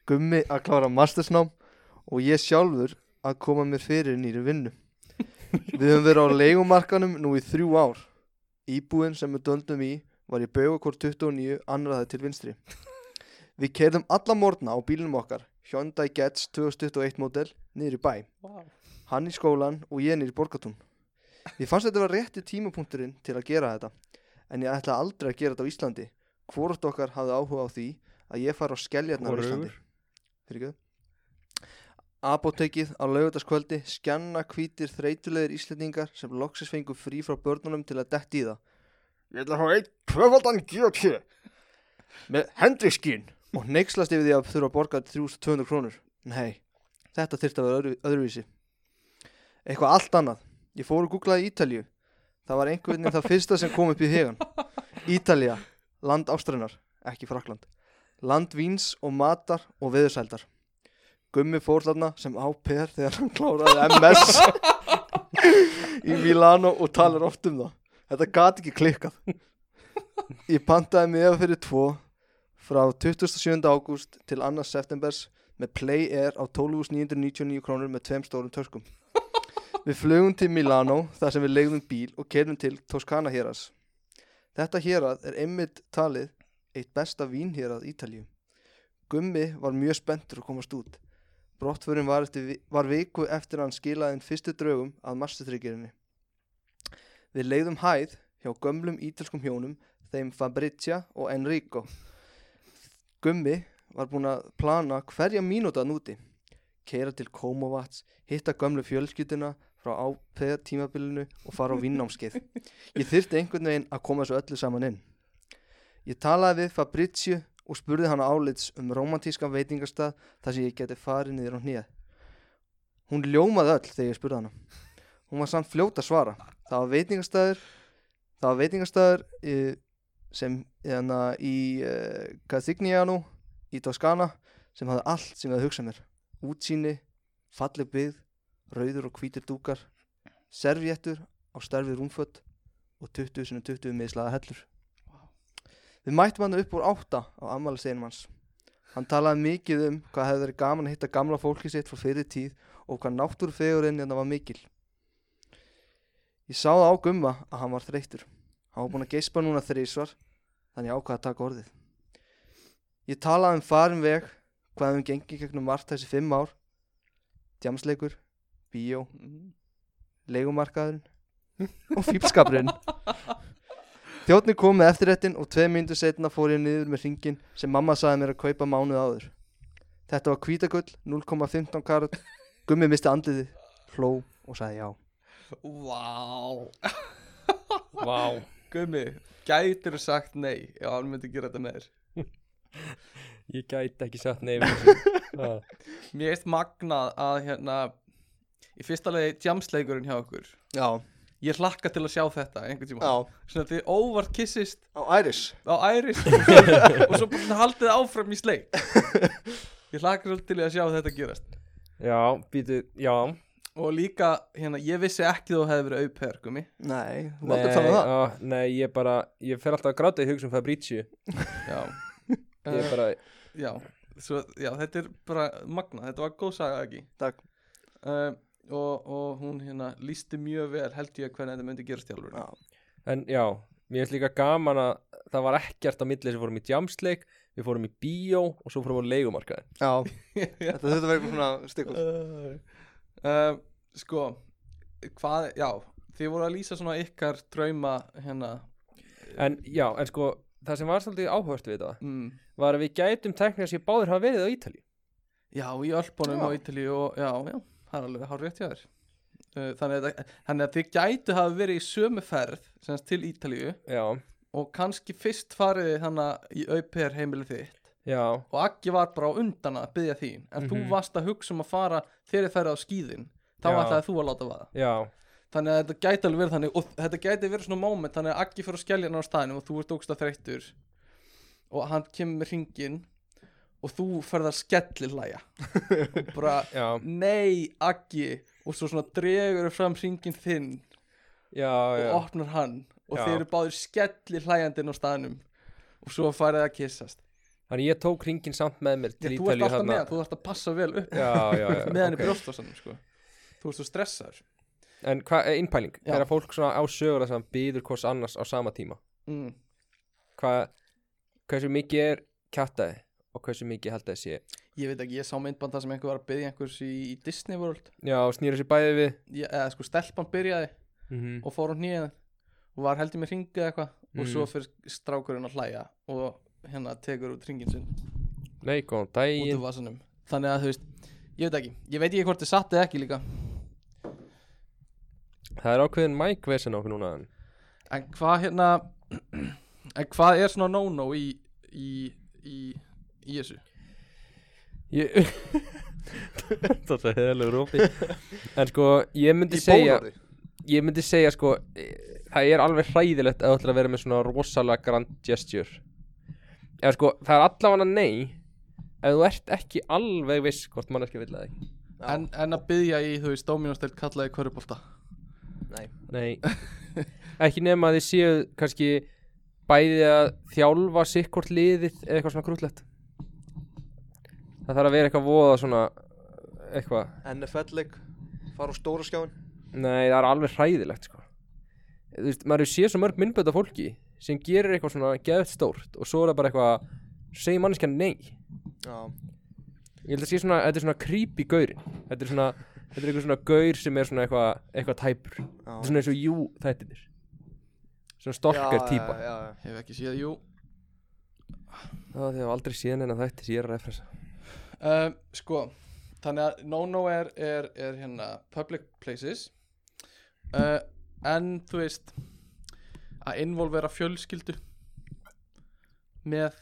Gummi að klára mastersnám og ég sjálfur að koma mér fyrir nýri vinnu. Við höfum verið á leigumarkanum nú í þrjú ár. Íbúin sem við döndum í var í Baugakort 29 annaðið til vinstri. Við keirðum alla morgna á bílunum okkar Hyundai Getz 2021 model niður í bæ. Hann í skólan og ég niður í borgatún Ég fannst þetta var rétti tímapunkturinn til að gera þetta En ég ætla aldrei að gera þetta á Íslandi. Hvort okkar hafði áhuga á því að ég fara á skelljarnar á. Íslandi Fyrir Apotekið á laugardagskvöldi skjanna hvítir þreytulegir íslendingar sem loksis fengu frí frá börnunum til að detti í það. Ég ætla að hafa einn tvöfaldan GT með hendriskín og neykslast yfir því að þurfa að borga 3200 krónur. Nei, þetta þyrfti að vera öðru, öðruvísi. Eitthvað allt annað. Ég fór að googlaði Ítalju Það var einhvern veginn það fyrsta sem kom upp í hegan Ítalja, land ástrænar, ekki Frakland Land víns og matar og veðursældar Gummi fór þarna sem áper þegar hann kláraði MS í Milano og talar oft um það Þetta gat ekki klikkað Ég pantaði mig eða fyrir tvo frá 27. ágúst til 2. septembers með Play Air á 12.999 krónur með tveim stórum töskum Við flugum til Milano þar sem við leiðum bíl og kerum til Toskana héras. Þetta hérað er einmitt talið eitt besta vínhérað Ítalíu. Gummi var mjög spenntur að komast út. Brottförin var, eftir, var viku eftir að hann skilaði inn fyrstu draugum að mastertryggirinni. Við leiðum hæð hjá gömlum ítölskum hjónum, þeim Fabrizia og Enrico. Gummi var búinn að plana hverja mínúta að núti. Keira til Komovats, hitta gömlu fjölskylduna frá ápeða tímabilinu og fara á vinnámskeið. Ég þyrfti einhvern veginn að koma þessu öllu saman inn. Ég talaði við Fabrizio og spurði hana álits um romantískan veitingastað þar sem ég geti farið niður á hnið. Hún ljómaði öll þegar ég spurði hana. Hún var samt fljót að svara. Það var veitingastæður, það var veitingastæður uh, sem hérna, í uh, Castigliano í Toskana sem hafði allt sem ég hafði hugsað mér. Útsýni, falleg byggð, rauður og hvítir dúkar, servjettur á starfi rúmfött og 20 sinni 20 miðslaða hellur. Við mættum hann upp úr átta á ammælisdeginum hans. Hann talaði mikið um hvað hefði verið gaman að hitta gamla fólki sitt frá fyrir tíð og hvað náttúrufegurinn þetta var mikil. Ég sá það á gumma að hann var þreyttur. Hann var búinn að geispa núna þrísvar, þannig ákvaði að taka orðið. Ég talaði um farin veg, hvað hefum gengið gegnum margt þessi fimm ár, djamsleikur, bíó, leigumarkaðurinn og fílskapurinn. Þjóttni kom með eftirrættin og tvei myndu setna fór ég niður með ringin sem mamma sagði mér að kaupa mánuð áður. Þetta var hvítagull, 0,15 karat, gummi misti andliði, hló og sagði já. Vá Vá Gummi, gætir þú sagt nei Já, hann myndi gera þetta með þér Ég gæti ekki sagt nei. Mér veist magnað að hérna Í fyrsta lagi jamsleikurinn hjá okkur Já, Ég hlakka til að sjá þetta einhvern tíma já, Svona þið óvart kissist á Æris. á æris og svo, bara haldið áfram í sleik Ég hlakka svolítið til að sjá þetta gerast. Já, býtu, já. Og líka, hérna, ég vissi ekki þú hefði verið auper, gummi. Nei, þú Nei, aldrei fann það. á, nei, ég bara Ég fer alltaf að gráta í hugsun Fabrizio Já. Ég bara, Já, svo, já, þetta er bara magna, þetta var góð saga ekki? Takk. um, og, og hún hérna lísti mjög vel held ég hvernig þetta myndi gerast í alveg Já. en já Mér finnst líka gaman að það var ekkert á milli sem fórum í jamsleik Við fórum í bíó og svo fórum við á leigumarkaðin Já, þetta þurfti að vera svona stikkur. um, Sko hvað, já þið voru að lýsa svona ykkar drauma hérna. En já, en sko Það sem var svolítið áhört við þetta mm, Var að við gætum teknir að sé báðir hafa verið á Ítali Já, í Ölpunum Já. á Ítalíu og já, já, það er alveg hár rétt hjá þér. Uh, þannig, að, þannig að þið gætu hafa verið í sömu ferð sem sagt, til Ítalíu Já, og kannski fyrst farið þannig í auper heimilið þitt já, og Aggi var bara á undan að byggja þín. En þú Mhm. varst að hugsa um að fara þegar þið færið á skíðin. Þá Já. ætlaði þú að láta vaða. Já. Þannig að þetta gæti alveg verið þannig og þetta gæti verið svona moment þannig að Aggi fyrir að skellja hann á staðinu og þú ert ógst að þreyttur og hann kemur með ringin og þú ferð að skelli hlæja og bara nei Aggi og svo svona dregur fram ringin þinn já, og já opnar hann og Já. þeir eru báðir skelli hlæjandinn á staðnum og svo farið að kissast Þannig ég tók ringin samt með mér til þú ert alltaf þarna. með, þú þarfst að passa vel upp með hann í ok. brjóstvásanum sko. þú ert svo stressaður En hvað er innpæling? Þegar fólk svona á sögur að býður hvers annars á sama tíma mm. Hvað, hversu mikið er kjattaði og hversu mikið held að það sé. Ég veit ekki, ég sá myndbanda sem einhver var að byggja einhvers í, í Disney World. Já, snýra sér bæði við. Ég, eða sko stelpan byrjaði mm -hmm. og fór hún nýjan og var heldur með ringið eitthvað og Mhm. svo fyrir strákurinn að hlæja og hérna tekur út ringin sinn. Nei, góðan vasanum. Þannig að þú veist, ég veit ekki. Ég veit ekki hvort þið satt eða ekki líka. Það er ákveðin Mike vesen okkur núna en hvað hérna en hvað er svona no-no í í, í, í þessu? Ég Það er heðalegu rópi En sko, ég myndi Í segja bónorði. Ég myndi segja sko eh, Það er alveg hræðilegt að þú ætlar að vera með svona rosalega grand gesture. Eða sko, það er allavega nei Ef þú ert ekki alveg viss hvort manneskja vill það ekki Já. en, en að byggja í, þú veist, Dominos-del kallaði körubólta Nei. Nei. Ekki nema að þið séu kannski bæði að þjálfa sikkort liðið eða eitthvað svona grútlegt Það þarf að vera eitthvað voða svona eitthvað. NFL-leik, fara á stóra skjáin. Nei, það er alveg hræðilegt sko. Þú veist, maður sé svo mörg myndbönd af fólki sem gerir eitthvað svona geðvægt stórt og svo er það bara eitthvað svo segir manneskja nei. Já, Ég held að sé svona, þetta er svona creepy gaurin Þetta er svona, þetta er eitthvað svona gaur sem er svona eitthvað eitthvað tæpur. Já. Þetta er svona eins og jú þættinir Svona stolkar típa. Já, já, Hef ekki séð, jú. Það því að ég hef aldrei síðan en að þætti sem ég er að referensa um, Sko, þannig að no-no er, er, er hérna public places. Uh, En þú veist Að involvera fjölskyldu Með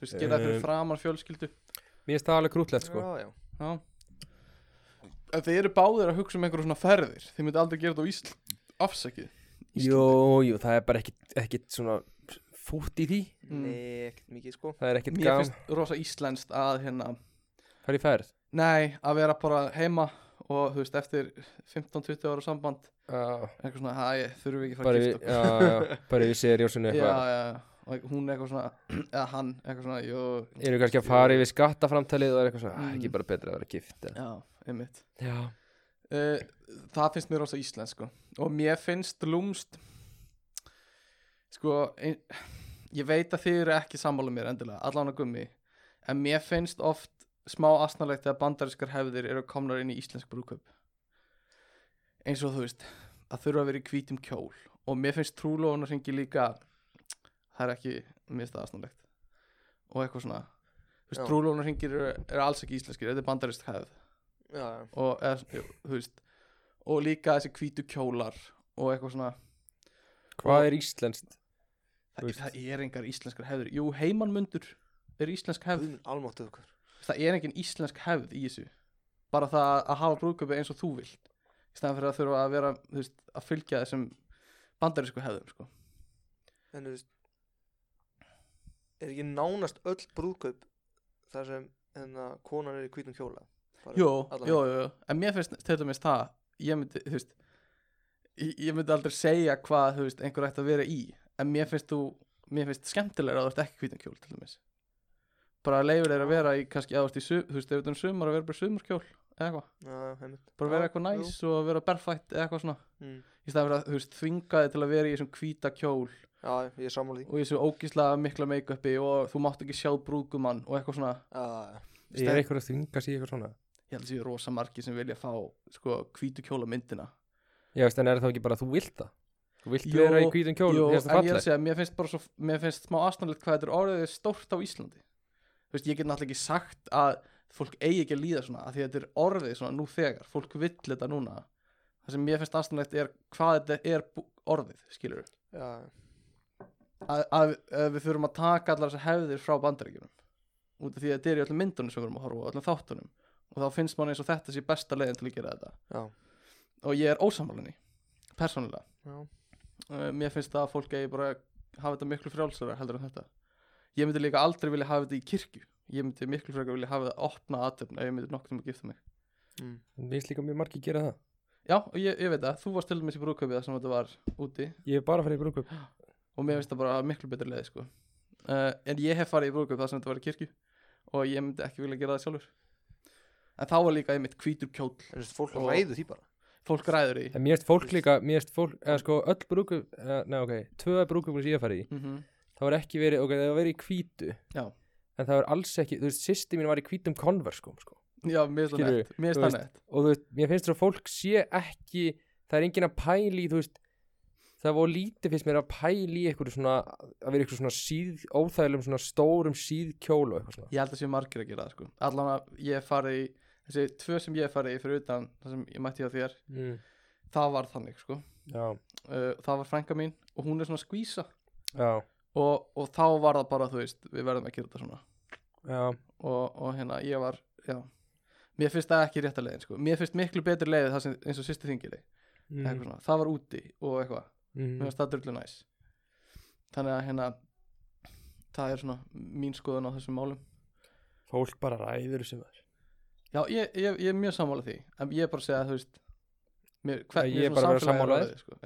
Þú veist, gera fyrir Um, framan fjölskyldu. Mér finnst það alveg krútlegt sko. Já, já. Já. En Þið eru báðir að hugsa um einhverjum svona ferðir. Þið myndi aldrei gera þetta á Ísland Afsakið. Jú, jú, það er bara ekkit, ekkit svona fútt í því. Mm. Nei, ekkert mikið sko. Það er ekkit Mér gam finnst rosa íslenskt að hérna Það er í ferð Nei, að vera bara heima Og þú veist, eftir 15-20 ára samband Já, Eitthvað svona, hæ, þurfum við ekki að fara að gifta okkur já, já, bara seriósinu Já, eitthvað já, og hún eitthvað svona Eða hann, eitthvað svona, jú Eru kannski að fara yfir skattaframtalið og er eitthvað svona, mm. Mm. ekki bara betra að vera gift? Já, einmitt Já, uh, Það finnst mér rosa íslensk sko. Og mér finnst lúmst Sko ein, Ég veit að þið eru ekki sammála mér endilega Allan að gummi En mér finnst oft smá asnalegt Þegar bandarískar hefðir eru komnar inn í íslensk brúköp Eins og þú veist Að þurfa að vera í hvítum kjól. Og mér finnst trúlóðun að ringi líka Það er ekki, það asnalegt Og eitthvað svona Þú veist, trúlóðun að ringir eru, eru alls ekki íslenskir Þetta er bandarísk hefð. Já, já, og, eða, jú, þú veist, og líka þessi hvítu kjólar og eitthvað svona. Hvað er íslenskt? Það, það er engar íslenskar hefður jú, heimannmundur er íslensk hefð. Guðmund almáttu okkar það er engin íslensk hefð í þessu. Bara það að hafa brúðköpi eins og þú vilt. Í staðan fyrir að þurfa að vera veist, að fylgja þessum bandarísku hefðum sko. En þú veist Er ekki nánast öll brúðkaup þar sem enna konan er í hvítum kjóla jú, jú, jú, en mér finnst til dæmis það ég myndi, þú veist ég, myndi aldrei segja hvað, þú veist, einhver ætti að vera í. En mér finnst þú, mér finnst skemmtilega að þú ert ekki hvítan kjól til dæmis bara leifur þeir að vera í kannski veist, í sum, þú veist, ef þetta er um sumar að vera bara í sumarkjól eða eitthvað, bara vera eitthvað næs og að vera berfætt eða eitthvað svona, mm. í staðan fyrir að, þú veist, þvinga þig til að vera í þessum hvíta kjól. Já, ég er sammála því. Og í þessu ógíslega mikla make-upi og þú mátt ekki sjá brúðgumann og eitthvað svona, Já, já, Er eitthvað að þvinga sig eitthvað svona? ég held að séu rosa margi sem vilja fá, sko, hvítu kjóla myndina. Já, en er það ekki bara að þú vilt það? Þú vilt Jú, vera í hvítum kjól, Jú, finnst en það ég er segja, mér finnst bara svo mér finnst smá aðstæðanlegt hvað þetta er orðið stórt á Íslandi þú veist, ég get náttúrulega ekki sagt að fólk eigi ekki að líða svona að því að þetta er orðið svona nú þegar. Fólk vill þetta núna. Það sem mér finnst aðstæðanlegt er hvað þetta er orðið, skilur já, að, að, að við þurfum að taka allar þessar hefðir frá bandaríkjunum. Út af því að þetta er í öllum myndunum sem við erum að horfa á, öllum þáttunum. Og þá finnst mann eins og þetta sé besta leiðin til að gera þetta. Já, og ég er ósammálinni persónulega. Já. uh, mér finnst það að fólk eigi bara að hafa þetta miklu frjálsara heldur en þetta ég myndi líka aldrei vilja hafa þetta í kirkju. Ég myndi miklu frekar vilja hafa þetta opna aðtöfn ef ég myndi nokkuð um að gifta mig. Mm. Mér finnst líka mjög margir gera það. Já, og ég, ég veit það, þú varst til dæmis í brúðkaupið þar sem þetta var úti. Ég hef bara farið í brúkup og mér finnst það bara miklu betri leið sko. uh, en ég hef farið í brúðkaup þar sem þetta var í kirkju. Og ég myndi ekki vilja gera það sjálfur. En þá var líka einmitt hvítur kjóll. En þú veist, fólk ræður því bara. fólk ræður í En mér finnst fólk líka, mér finnst fólk, eða sko öll brúkup, eða, nei ok, tvö brúkupum sem ég hef farið í mm -hmm. Það var ekki verið, ok, það var verið í hvítu Já. En það var alls ekki, þú veist, sýsti mín var í hvítum konverskum, sko já, mér finnst það nett það og þú veist, mér finnst þess að fólk sé ekki það er enginn að pæli, þú veist það var lítið fyrst mér að pæli eitthvað svona, að vera eitthvað svona síð, óþægilegum svona stórum síðkjól og eitthvað svona ég held að sé margir að gera það sko. allan að ég hef farið í þessi tvö sem ég hef farið í fyrir utan það sem ég mætti hjá þér mm. það var þannig sko. uh, það var frænka mín og hún er svona skvísa já, og, og þá var það bara þú veist við verðum að gera þetta svona og, og hérna ég var já. mér finnst það ekki rétta leiðin sko. mér finnst miklu betri leið það sem, eins og sýsti þingir mm. það var úti og eitthvað mér mm. finnst það drullu næs þannig að hérna það er svona mín skoðun á þessum málum fólk bara ræður sem er Já, ég, ég, ég er mjög sammála því En ég er bara að segja að þú veist mér, hver, ég er bara að vera sammála þér. sko.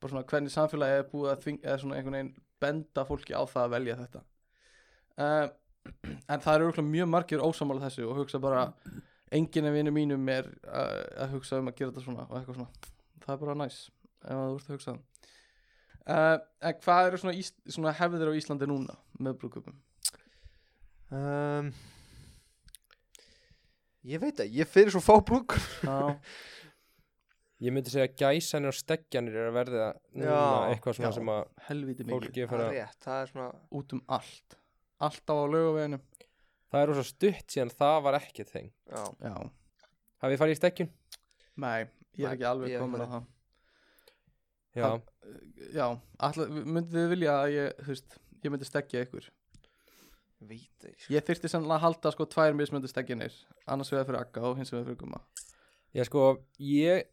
Bara svona hvernig samfélagi er búið að þving, eða svona einhvern veginn benda fólki á það að velja þetta. Uh, En það eru mjög margir ósammála þessu og hugsa bara enginn af vinnu mínum er uh, að hugsa um að gera þetta svona og eitthvað svona. Það er bara næs ef þú ert að hugsa það. Uh, En hvað eru svona, svona hefðir á Íslandi núna með brúðköpum? um, um, Ég veit að ég fyrir svo fá brúkur Já, Ég myndi segja að gæsanir og steggjanir er að verða núna Já, eitthvað svona já. sem að helviti mikið Það er að rétt, það er svona Út um allt. Alltaf á laugaveginu Það er rosa stutt síðan það var ekkert þeng Já, Já, Hafið þið farið í steggjun? nei, ég er ekki alveg komin ekki á það Já, Hann- Já, alltaf, myndið þið vilja að ég, þú veist, ég myndi stekja ykkur? Veit það ekki, sko. Ég þyrfti sannlega að halda sko tvær mismöndi stekjanir Annars vegar fyrir Akka og hins vegar fyrir Gumma. Ég sko ég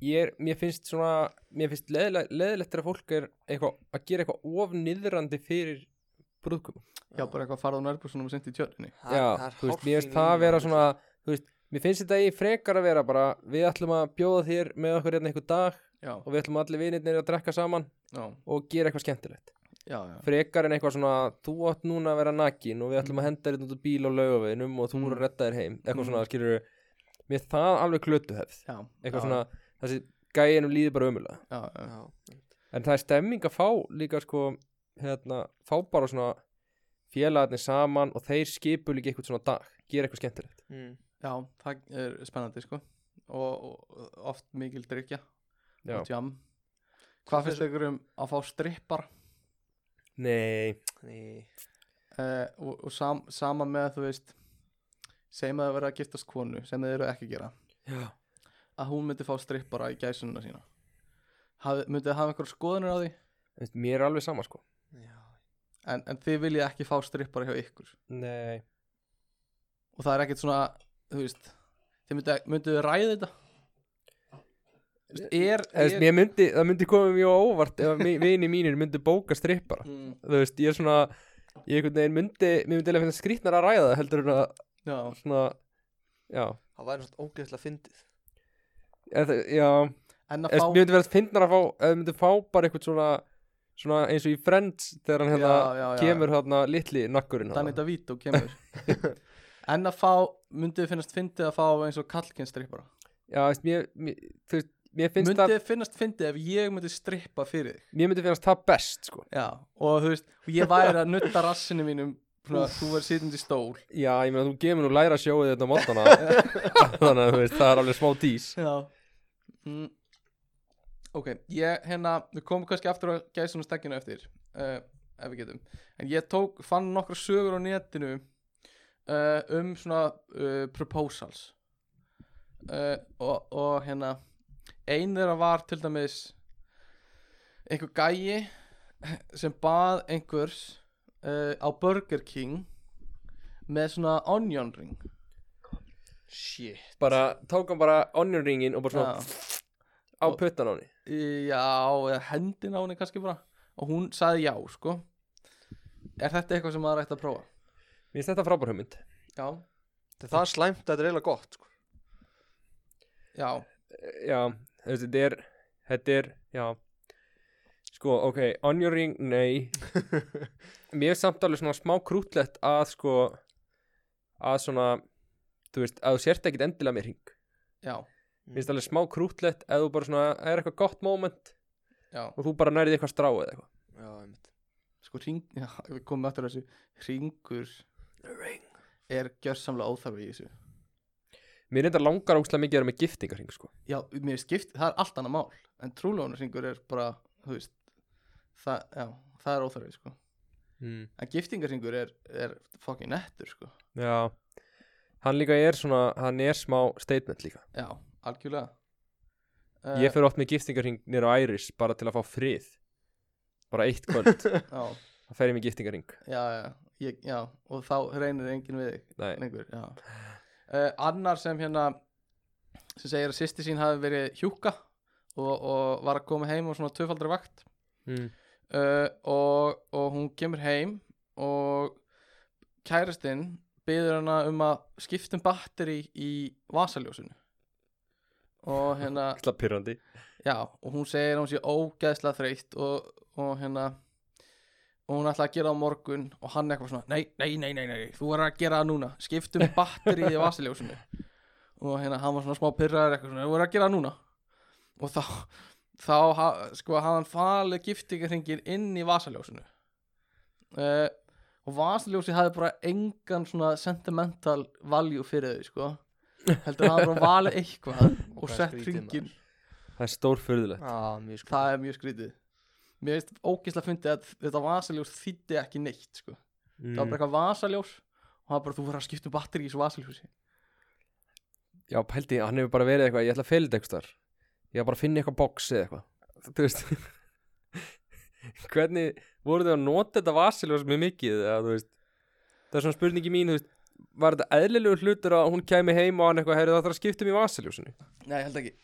er, mér finnst svona mér finnst leðilegt, þegar fólk er eitthvað, að gera eitthvað of niðrandi fyrir brúðkum Já, bara eitthvað farað á nærbúrsunum og sendi í tjörninni. Það- Já, er þú veist, mér finnst það að vera svona þú veist, mér finnst þetta í frekar að vera bara við ætlum að bjóða þér með okkur hérna einhver dag Já, og við ætlum allir vinirnir að drekka saman já, og gera eitthvað skemmtilegt. Já, já. Frekar en eitthvað svona þú átt núna að vera nakin og við ætlum að henda þér út úr bíl á laugaveginum og þú Mm. voru að redda þér heim. Eitthvað Mm. svona, skilur mér það alveg klötuhefð Já, eitthvað svona, þessi gæinum líður bara umulega Já, já, Já, en það er stemming að fá líka sko hérna, fá bara svona félagarnir saman og þeir skipu líka eitthvað svona dag, gera eitthvað skemmtilegt. Mm. já, það er spennandi sko. Og, og oft mikil drikja Já. og jam. Hvað finnst ykkur um að fá strippar? Nei, Nei, uh, og, og sam, sama með þú veist segjum að það verða að giftast konu sem þið eru ekki að gera. Já að hún myndi fá strippara í gæsununa sína. Haf, myndið hafa einhver skoðunir á því? Veist, Mér er alveg sama sko. Já. En, en þið viljið ekki fá strippara hjá ykkur? Nei. Og það er ekkert svona þú veist þið myndið, myndið ræða þetta? Er, er mér myndi, það myndi koma mjög óvart ef vinir mínir myndi bóka strippara. Mm, þú veist, ég er svona ég myndi, mér myndi eiginlega finna skrýtnar að ræða heldur en að já, svona já, Það væri svona ógeðslega fyndið eða, já. En að fá mér myndi verið finnar að fá eða myndi fá bara eitthvað svona svona eins og í Friends þegar hann hérna Já, já, já. kemur hérna litli nakkurinn Danny þarna. DeVito kemur. En að fá, myndið þið finnast fyndið að fá eins og kallkinn strippara já, veist, mér, mér, þú veist, mér finnst myndið það þið finnast fyndið ef ég myndi strippa fyrir þig? Mér myndi finnast það best sko. Já, og þú veist, og ég væri að nutta rassinu mínum svona, þú verður sitjandi í stól. Já, ég meina þú gemur nú læra sjóið þetta mótana þannig að þú veist, það er alveg smá tís já mm. ok, ég hérna við komum kannski aftur að gæsum stekkinu eftir uh, ef við getum en ég tók, fann nokkra sögur á netinu uh, um svona uh, proposals og, og hérna ein þeirra var til dæmis einhver gæi sem bað einhvers á Burger King með svona onion ring Shit bara, tók hann bara onion ringin og bara svona Já. Á puttan á henni Já, hendin á henni kannski bara. Og hún sagði já, sko. Er þetta eitthvað sem maður ætti að prófa? Mér finnst þetta frábær hugmynd. Já. Það er slæmt, þetta er eiginlega gott sko. Já, Já, þetta er Þetta er, já. Sko, ok, on your ring, nei. Mér er samt alveg svona smá krútlegt að sko að svona þú veist, að þú sért ekkit endilega með ring já, Mér finnst alveg smá krútlegt ef þú bara svona er eitthvað gott moment já. og þú bara nærið eitthvað strá eða eitthvað. Já, einmitt. Sko, ring, já, við komum aftur að þessu. Ringur er gjörsamlega óþarfi í þessu. Mér þetta langar óslega mikið að vera með giftingarring sko. Já, mér er skipt, það er allt annað mál En trúlónarringur er bara, þú veist Það, já, það er óþarfi, sko. Mm. En giftingarringur er, er fucking nettur, sko. Já. Hann líka er svona, hann er smá statement líka. Já, algjörlega. Uh, Ég fyrir oft með giftingarring nýra á Æris bara til að fá frið. Bara eitt kvöld. Þá fer ég með giftingarring já, já, ég, já. Og þá reynir enginn við já. Uh, Annar sem hérna sem segir að sýsti sín hafi verið hjúka og, og var að koma heim á svona tvöfaldri vakt. Mm. uh, og, og hún kemur heim og kærastinn byður hana um að skipta um batteri í vasaljósinu og hérna já, og hún segir að hún sé ógeðslega þreytt og, og hérna og hún ætla að gera á morgun og hann eitthvað svona, nei, nei, nei, nei, nei þú er að gera það núna, skiptum batteri í vasaljósinu og hérna hann var svona smá pyrraður eitthvað svona, þú er að gera það núna. Og þá þá sko hann falið giftingarhringin inn í vasaljósinu uh, og vasaljósi hafði bara engan svona sentimental value fyrir þau sko heldur að hann bara valið eitthvað og sett skrítið, ringin Það er stór fyrðulegt Já, mjög sko það er mjög skrítið mér veist ógeðslega fundið að þetta vasaljós þýtti ekki neitt sko. Það var bara eitthvað vasaljós og það var bara þú verður að skipta um batteri í þessu vasaljósi. Já, pældi, hann hefur bara verið eitthvað Ég ætla að fylgja eitthvað þar Ég ætla bara að finna eitthvað box eða eitthvað. Þú veist Hvernig voru þau að nota þetta vasiljós mjög mikið Það er svona spurningi mín þú veist, Var þetta eðlilegur hlutur að hún kæmi heim og hann eitthvað Heyrðu það þarf að skipta um í vasiljósinu nei, ég held ekki.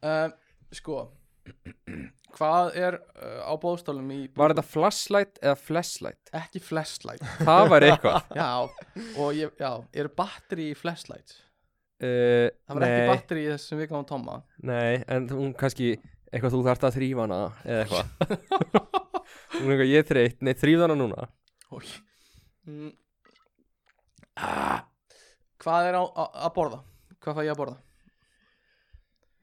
Uh, sko hvað er uh, á bóðstólum í Var þetta flashlight eða flashlight? ekki flashlight. Það var eitthvað. Já, og ég, já, er batteri í flashlight uh, það var ekki batteri í þessum við gáum Tomma Nei, en hún kannski eitthvað þú þarft að þrýfa hana eða eitthvað. Hún er eitthvað ég þreytt, nei þrýf hana núna. Ói. Mm. Hvað er á, á, að borða? Hvað fæ ég að borða?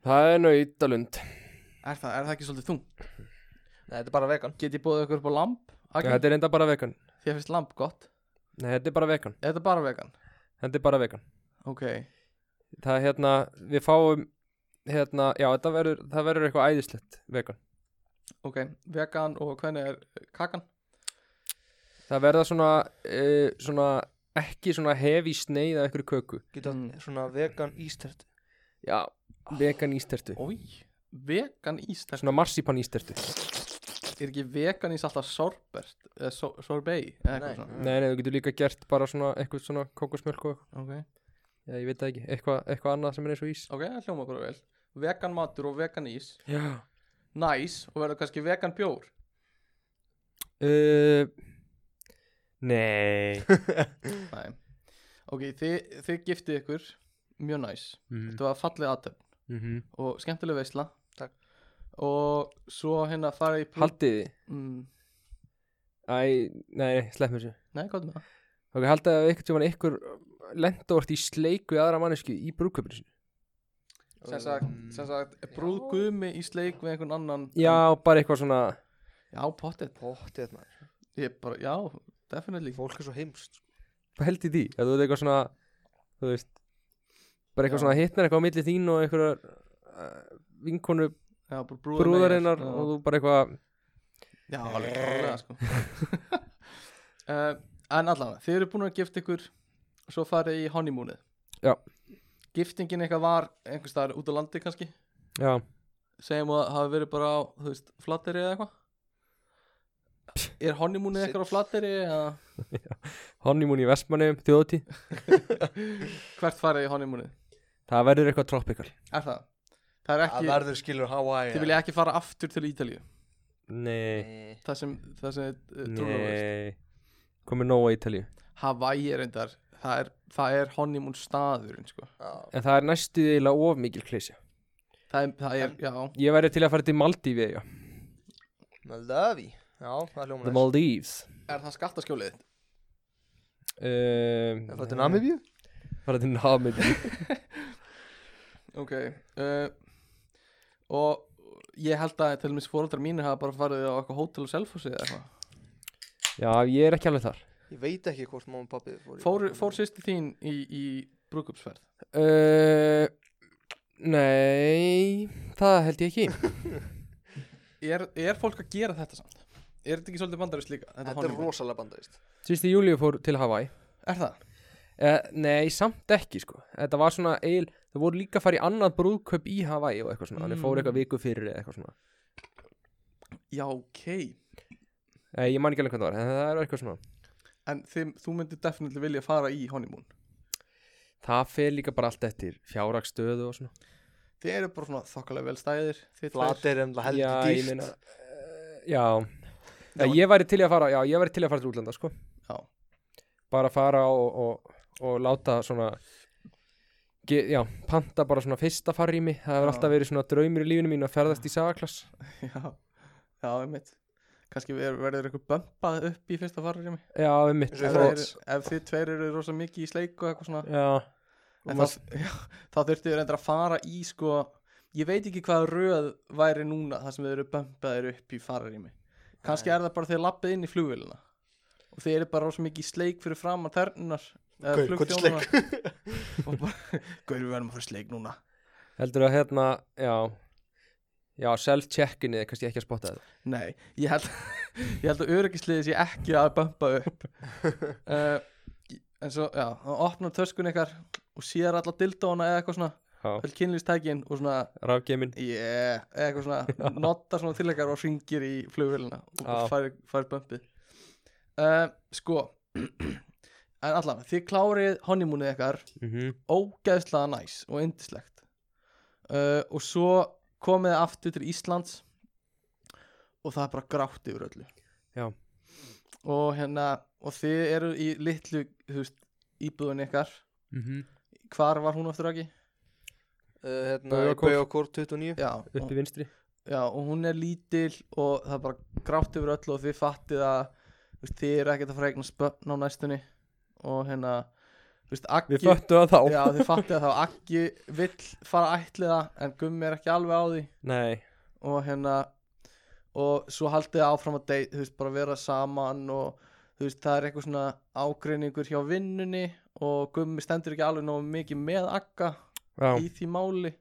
Það er nautalund Er það, er það ekki svolítið þung? Nei, þetta er bara vegan Get ég bóðið ykkur upp á lamp? Okay. Þetta er enda bara vegan Því að finnst lamp gott Nei, þetta er bara vegan Er þetta bara vegan? Þetta er bara vegan Ok Það er hérna, við fáum hérna, já, þetta verður það verður eitthvað æðislegt vegan Ok, vegan og hvernig er kakan? Það verða svona, uh, svona ekki svona hefi sneið af einhverju köku. Geta Mm. svona vegan ístert Já, vegan ístertu. Ói, vegan ís Það Svona marsipan ístertu. Er ekki vegan ís alltaf sorbert eða so, sorbet eða eitthvað Nei. svona? Nei, nei, þú getur líka gert bara svona eitthvað svona kokosmjölk og eitthvað. Ok, Já, ég veit það ekki, eitthvað, eitthvað annað sem er eins og ís. Ok, hljóma bara vel. Vegan matur og vegan ís. Já. Næs og verður kannski vegan bjór. Uh, Nei. Nei. Ok, þið, þið giftið ykkur mjög næs. Mm Þetta var fallið aðtöfn -hmm. og skemmtileg veisla. Takk. Og svo hérna farið í brú- Haldið þið? Mm, Æ, nei, nei, slepp mér þessu. Nei, hvað með það? Ok, haldið að ykkur tjóman ykkur lendort í sleik við aðra mannesku í brúköpinu sinu Sem sagt, sem sagt brúðgumi í sleik við einhvern annan Já, bara eitthvað svona Já, pottet Pottið maður. Ég bara, já, definitely Fólk er svo heimst Hvað held í því? Að þú veit eitthvað svona Þú veist Bara eitthvað Já. svona hittnar eitthvað á milli þín og einhverjar uh, vinkonu Já, bara brúðar brúðarinnar já. og þú bara eitthvað Já, alveg klálega sko uh, En allavega, þið eru búin að gifta ykkur og svo farið í honeymoonið Já. Giftingin eitthvað var einhvers staðar út á landi kannski Já, segjum að það hafi verið bara á, þú veist, flatteri eða eitthvað Er honeymoonið eitthvað á flatteri eða? Honeymoon í Vestmanneum, þjóðutí hvert farið í honeymoonið? Það verður eitthvað tropical. Er það? Það er Það ekki, verður skilur Hawaii þið vilja ekki fara aftur til Ítalíu? Nei, Það sem, það sem uh, trúlega nei. Komið nóg á Ítalíu. Hawaii er endar það er, það er honeymoon staðurinn sko. Já. En það er næstu eiginlega of mikil klísja það er, það er já. Ég væri til að fara til Maldífi Maldavi Já, það er The hljóma næst Maldives Er það skattaskjólið? um, Er þetta Namibíu? Fara til Namibíu Ok uh, Og ég held að til dæmis fóreldrar mínir hafa bara farið á eitthvað hótel og selfhúsi eða eitthvað Já, ég er ekki alveg þar Ég veit ekki hvort mamma og pappi fór Fór, fór sýsti þín í, í brúkupsferð? uh, Nei Það held ég ekki Er, er fólk að gera þetta samt? Er þetta ekki svolítið bandarist líka? Þetta er honeymoon? rosalega bandaðist Sýsti Júlíu fór til Hawaii. Er það? uh, Nei, samt ekki sko. Þetta var svona eil Það voru líka að fara í annað brúðkaup í Hawaii og eitthvað svona. Þannig fóru eitthvað viku fyrir eða eitthvað svona. Já, ok. Nei, ég man ekki alveg hvað það var En það er eitthvað svona. En þið, þú myndir definitíli vilja fara í honeymoon? Það fer líka bara allt eftir fjárrakstöðu og svona. Þið eru bara svona þokkalega vel stæðir þið tveir. Flatir er heldur Já, dýrt. ég meina uh, Já Já, ég væri til að fara Já, ég væri til að fara til útlanda sko. Já. Bara fara og, og, og láta svona ge, Já, panta bara svona fyrsta farrými. Það hefur alltaf verið svona draumur í lífinu mínu að ferðast í sagaklass. Já, já, einmitt. Kannski ver- verður eitthvað bömpað upp í fyrsta farrými. Já, mitt Eins ef, eru- ef þið tveir eru rosa mikið í sleik og eitthvað svona. Já, en það, já, þá þurftu þið reyndar að fara í sko ég veit ekki hvað röð væri núna það sem þið eru bömpaðir upp í farrými kannski er það bara þegar lappið inn í flugvélina. Og þeir eru bara svo mikið sleik fyrir framan þernunar eða Gaur, hvað er við verðum að fara í sleik núna. Heldur að hérna, já Já, self-checkinni er kannski ekki að spotta þetta. Nei, ég held, ég held að öryggisliðið sé ekki að bumpa upp. Uh, En svo, já, hann opnar töskun ykkar og sér alla dildóna eða eitthvað svona Já, öll kynlýstækin og svona rafgemin yeah, eitthvað svona notar svona til ykkar og ringir í flugvélina og fær, bumpið. Uh, Sko En allavega, þið klárið honeymoonið ykkar. Mm -hmm. ógeðslega næs og indislegt uh, og svo komið þið aftur til Íslands og það er bara grátt yfir öllu. Já. og hérna og þið eru í litlu þú veist, íbúðun ykkar. Mm -hmm. hvar var hún aftur ekki? Uh, hérna. Baugakór 29 Já, Uppi og, vinstri. Já, og hún er lítil og það er bara grátt yfir öllu og þið fattið að þú veist, þið eru ekkert að fara að eignast börn á næstunni. Og hérna þú veist, Aggi, Við föttu að þá. Já, þið fattið að þá. Aggi vill fara ætliða en Gummi er ekki alveg á því. Nei, og hérna og svo haldið áfram að þú veist, bara vera saman og þú veist, það er eitthvað svona ágreiningur hjá vinnunni og Gummi stendur ekki alveg nógu mikið með Agga já, í því máli.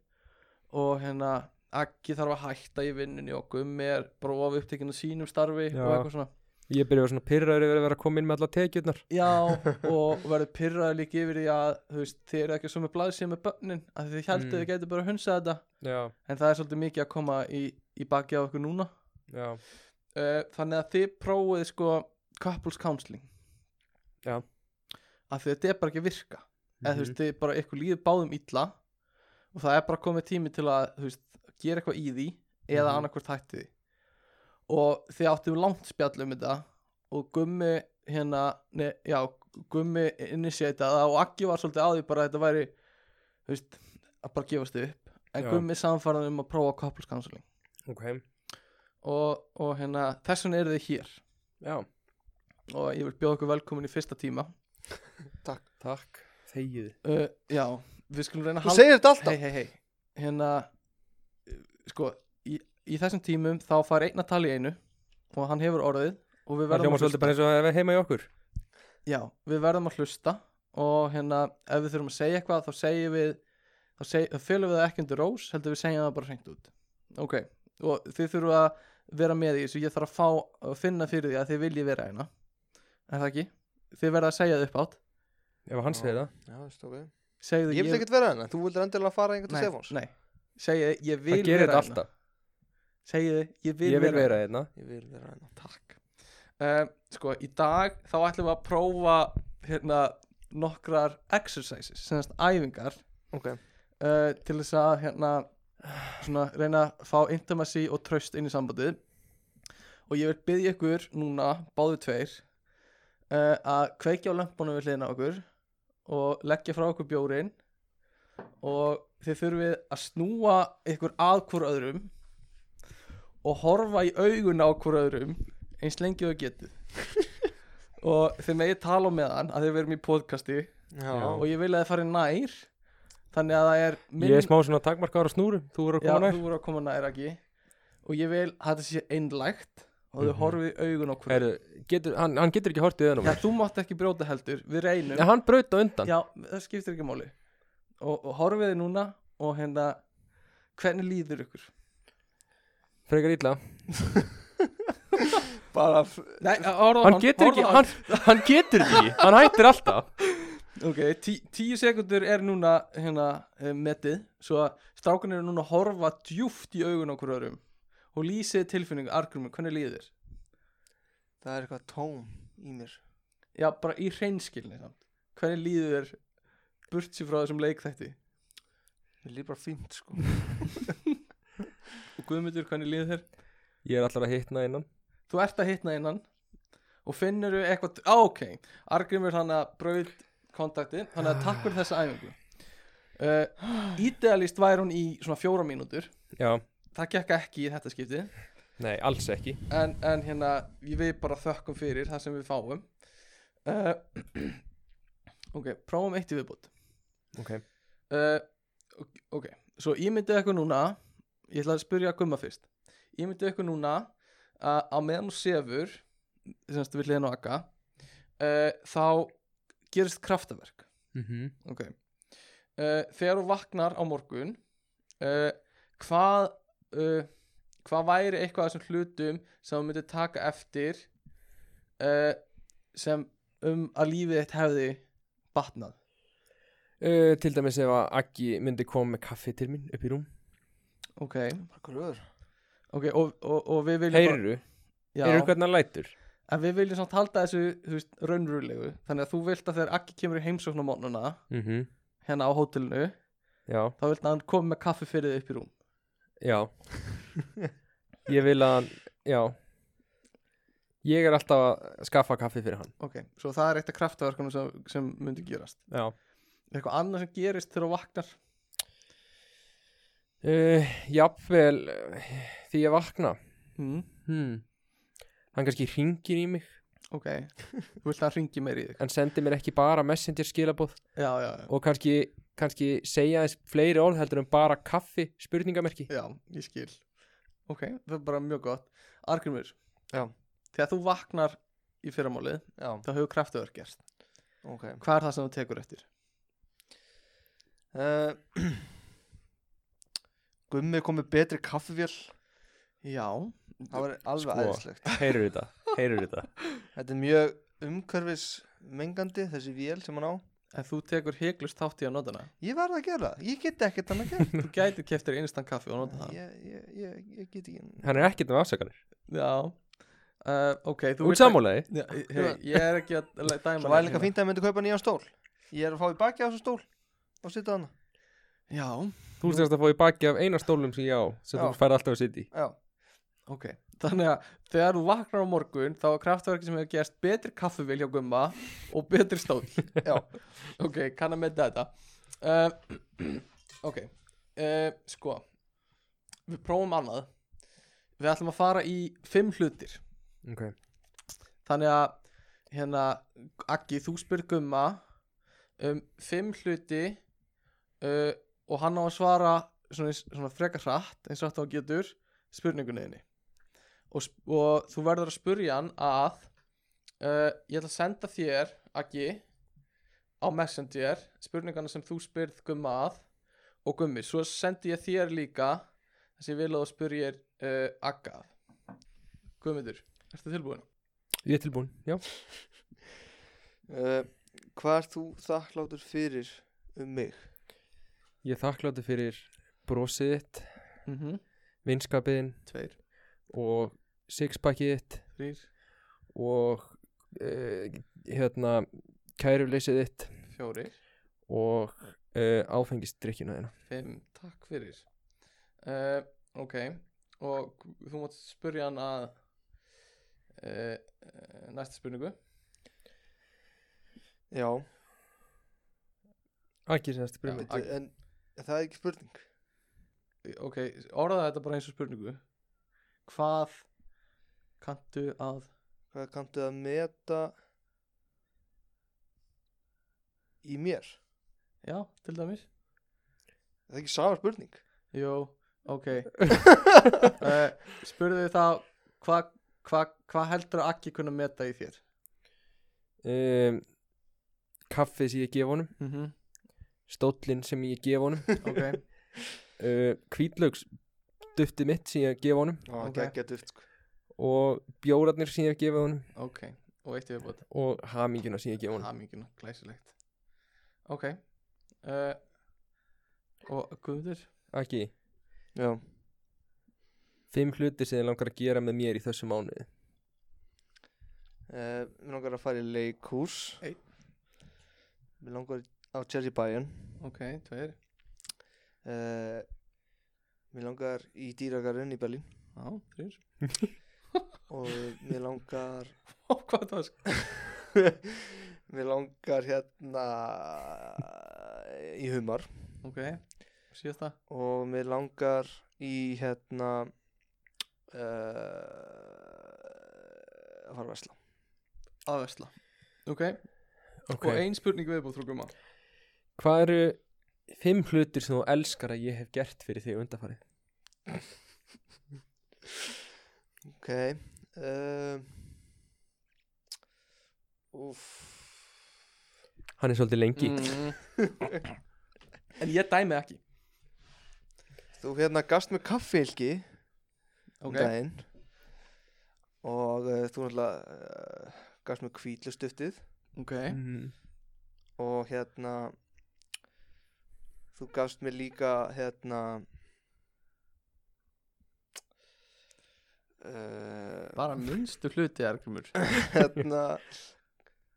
Og hérna Aggi þarf að hætta í vinnunni og Gummi er upptekinn af sínum starfi Já. og eitthvað svona. Ég byrja svona pyrraður yfir að vera að koma inn með alla tekjurnar. Já, og verður pyrraður líka yfir því að þú veist, þið eru ekki sem er blaðsið með börnin að þið heldur Mm. þið getur bara að hunsa þetta. Já, en það er svolítið mikið að koma í, í baki á okkur núna. Já, uh, þannig að þið prófið sko couples counseling. Já. að því þetta er bara ekki að virka. Eða þú Mhm. veist, þið bara ykkur líður báðum illa og það er bara komið tími til að veist, gera eitthvað í því eða Mhm. annarkvort hætti því. Og þið áttum langt spjall um þetta og gummi hérna, ne, já, gummi initiataði og Aggi var svolítið á því bara að þetta væri veist, að bara gefast upp. En Já. gummi samfæraði um að prófa couples counseling. Ok. Og, og hérna, þess vegna eru þið hér. Já, og ég vil bjóða okkur velkomin í fyrsta tíma. Takk. Þegið. Uh, Já, við skulum reyna að Þú segir þetta alltaf. Hei, hei, hei Hérna, uh, sko í, í þessum tímum þá fær einn að tala í einu og hann hefur orðið og við verðum að svolítið bara eins og ef við heima í okkur. Já, við verðum að hlusta og hérna, ef við þurfum að segja eitthvað þá segjum við þá, seg, þá fylgum við það ekki undir rós heldur við segjum það bara hreint út. Ok, og þið þurfum að vera með í þessu. Ég þarf að fá að finna fyrir því að þið viljið vera hérna. Er það ekki? Þið verða að segja það upp átt Ef hann segir það Segðu Ég vil ekkert vera hennar, þú vildir endilega fara einhvern til Stefáns. nei. Segið, ég vil Það gerir vera þetta hérna. alltaf. Segið, ég vil, Ég vil vera hérna. Ég vil vera hennar Takk. Uh, Sko, í dag þá ætlum við að prófa hérna nokkrar exercises, semast æfingar Ok. uh, til þess að hérna svona reyna að fá intimacy og tröst inn í sambandið. Og ég vil byggja ykkur núna, báðu tveir uh, að kveikja á lömpunum við hliðina á okkur og leggja frá okkur bjórin og þið þurfið að snúa ykkur að hvort öðrum og horfa í augun á hvort öðrum eins lengi og þau getið. Og þið megið tala á meðan að þið verum í podcasti Já, og ég vil að þið farið nær þannig að það er minn Ég er smá svona takmarkaður á snúrum Þú voru að Já, koma nær. þú voru að koma nær ekki og ég vil að þetta sé einlægt og þau Mhm. horfið í augun á hverju Heru, getur, hann, hann getur ekki hortið Já, þennan þú mátt ekki brjóta heldur, við reynum. Já, hann braut á undan. Já, það skiptir ekki máli. Og, og horfið þið núna og hérna hvernig líður ykkur? Frekar illa. Bara Nei, horfðu á Hann getur ekki, horfðu á hann, hann getur ekki Hann hættir alltaf. Ok, tí, tíu sekundur er núna hérna eh, metið. Svo að strákan eru núna að horfa djúft í augun á hverju öðrum og lýsið tilfinningu, argument, hvernig líður þér? Það er eitthvað tóm í mér. Já, bara í hreinskilni samt. Hvernig líður þér burt sér frá þessum leikþætti? Mér líður bara fínt sko. Og Guðmundur, hvernig líður þér? Ég er allar að hitna innan. Þú ert að hitna innan. Og finnur þú eitthvað á, ok, Argrimur hann að braut kontaktin þannig að takk fyrir þessa æfingu. Uh, Ídealist væri hún í svona fjóra mínútur. Já, það gekk ekki í þetta skipti. Nei, alls ekki. En, en hérna, ég við bara þökkum fyrir það sem við fáum. Uh, Ok, prófum eitt í viðbútt Ok, uh, ok, svo ímyndið eitthvað núna ég ætla að spyrja Gumma fyrst. Ímyndið eitthvað núna að á meðan þú sefur semst við hliðin á akka uh, þá gerist kraftaverk. Mhm. ok. Uh, þegar þú vaknar á morgun uh, hvað uh, hvað væri eitthvað af þessum hlutum sem þú myndir taka eftir uh, sem um að lífið þitt hefði batnað? Uh, Til dæmis ef að Aggi myndi koma með kaffi til mín upp í rúm. Ok, Bara gröður ok og, og, og við viljum Heyriru, já, heyriru hvernig hann lætur. En við viljum samt halda þessu raunrulegu þannig að þú vilt að þegar Akki kemur í heimsókn á mótnuna mm hérna á hótelinu Já, þá vilt að hann komi með kaffi fyrir þig upp í rúm já. Ég vil að hann, já. Ég er alltaf að skaffa kaffi fyrir hann. Ok, svo það er eitt af kraftaverkunum sem, sem myndi gerast. Já. Er eitthvað annað sem gerist þegar þú vaknar? Uh, Jafnvel uh, því ég vakna. Hmm. hmm. Hann kannski ringir í mig. Ok, þú vilt að hann ringi meir í þig. En sendir mér ekki bara messenger skilabóð já, já, já, og kannski, kannski segja þess fleiri orð heldur en bara kaffi spurningamerki. Já, ég skil. Ok, það er bara mjög gott. Argrimur, Já, þegar þú vaknar í fyrramálið, já, þá hefur kraftaverk gerst. Ok. Hvað er það sem þú tekur eftir? uh, Gummi kom með betri kaffivél já, Það var alveg Sko. æðislegt. heyrur þetta, heyrur þetta? Þetta er mjög umhverfis mengandi þessi vél sem hann á en þú tekur heiklust þátt í að nota hana. Ég varð að gera það, ég get ekkert hann að gera þú gætir keftir einstan kaffi og nota það. Ég, ég, ég, ég get ekki hann er ekkert með afsakanir. Já, uh, ok þú út Já, hey, ég er ekki að dæma Svo þig líka hérna. fínt að ég myndi kaupa nýjan stól. Ég er að fá í baki á þessum stól og sitja hann já, þú styrst að fá í baki af eina stólum sem ég á sem Já. þú fær alltaf að sitja í. Já, ok þannig að þegar þú vaknar á morgun þá er kraftverki sem hefur gerst betri kaffivél hjá Gumma og betri stól já, ok, kann að með þetta. Uh, ok uh, sko við prófum annað. Við ætlum að fara í fimm hlutir. Ok, þannig að hérna Aggi, þú spyrir Gumma um fimm hluti uh, og hann á að svara svona, svona frekar hratt eins og þetta á getur spurningunni þinni og, og þú verður að spurja hann að uh, ég ætla að senda þér Aggi á Messenger spurningana sem þú spyrð Gumma að og Gummi, svo sendi ég þér líka þess að ég vil að þú spyrjir uh, Agga að Gummiður, ertu tilbúin? ég er tilbúin, já uh, Hvað ert þú þakkláttur fyrir um mig? ég er þakkláttur fyrir brosið þitt Mm -hmm. vinskapiðin og sixpackið þitt þrýr, og uh, hérna kæruleysið þitt fjórir. og uh, áfengistrikkjuna þina Fimm, takk fyrir. Uh, Ok. Og þú mátt spurja hann að Næsta spurningu. Já, ekki sem þetta Já. Bíddu, en það er ekki spurning. Ok, orðaði þetta bara eins og spurningu. Hvað kanntu að Hvað kanntu að meta í mér? Já, til dæmis Það er ekki sama spurning Jó, ok uh, Spurðu þá Hvað hva, hva heldur að Akki kunna meta í þér? um, kaffið sem ég gef honum Mm -hmm. stóllinn sem ég gef honum Ok, uh, kvítlaugs duftið mitt sem ég gef honum Það Ok. okay. geggja duft sko. Og bjórarnir sem ég hef gefið honum. Ok Og eitt yfirbútt og haminguna sem ég gef honum. Haminguna, glæsilegt. Ok uh, Og Guður ekki, Já. Fimm hlutir sem þið langar að gera með mér í þessu mánuði. Uh, Mér langar að fara í leikhús. Einn. Mér langar á Chelsea Bayern. Ok, tveir. Uh, Mér langar í dýragarinn í Berlín. Já, þrýr og mér langar Ó, hvað það var sk- mér langar hérna í humar. Ok, síðasta. Og mér langar í hérna uh, að fara að vesla. Að vesla. Ok, ok, og ein spurning viðbútt frá Guma hvað eru fimm hlutir sem þú elskar að ég hef gert fyrir þig undanfarið ok uh, Hann er svolítið lengi. Mm. En ég dæmi ekki. Þú hérna gast með kaffeilki um Ok, daginn og uh, þú náttúrulega uh, gast með kvítlustuftið ok. Mm. og hérna þú gafst mér líka hérna uh, Bara minnstu hluti, Argrymur hérna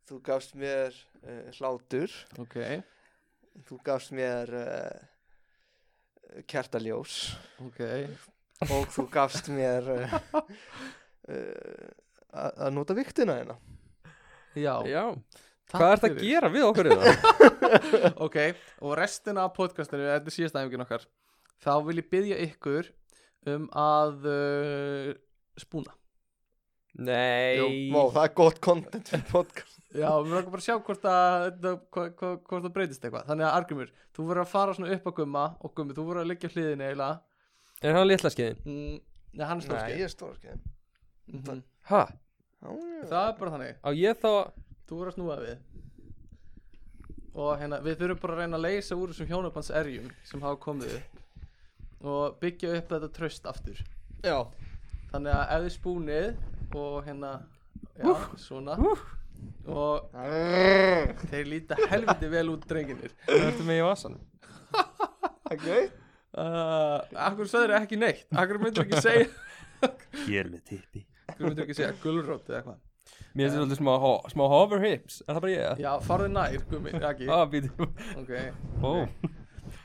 þú gafst mér uh, hlátur. Ok, þú gafst mér uh, kertaljós. Ok. Og þú gafst mér uh, uh, að að nota viktina hérna. Já, Já, hvað ert að fyrir. gera við okkur þetta? Ok, og restina af podcastinu, þetta er síðasta æfingin okkar. Þá vil ég byggja ykkur um að uh, spúna. Nei. Vá, það er gott content fyrir podcast. Já, við verðum bara að sjá hvort að hva- hva- hvort það breytist eitthvað. Þannig að Argrymur, þú verður að fara svona upp á gumma og gummi, þú verður að liggja á hliðinni eiginlega. Er hann litla skeiðin? mm, Nei, hann er Nei, stórskeið ég er stórskið Mhm. Ha? Það er bara þannig, Á ég þá þú verður að snúa við. Og hérna, við þurfum bara að reyna að leysa úr þessum hjónabands erjum sem hafa komið upp og byggja upp þetta tröst aftur. Já Þannig að ef þið spúnið og hérna, já, svona. og þeir líta helviti vel út drenginir Það ertu með í vasan Ok uh, Akkur sagður ekki neitt? Akkur myndir ekki segja Hér með tippi. Akkur myndir ekki segja gulrót eða eitthvað? Mér finnst þetta smá, ho- smá hover hips. Er það bara ég? Já, farðu nær, gummi, Aki Ah, býtu Ok. Ó.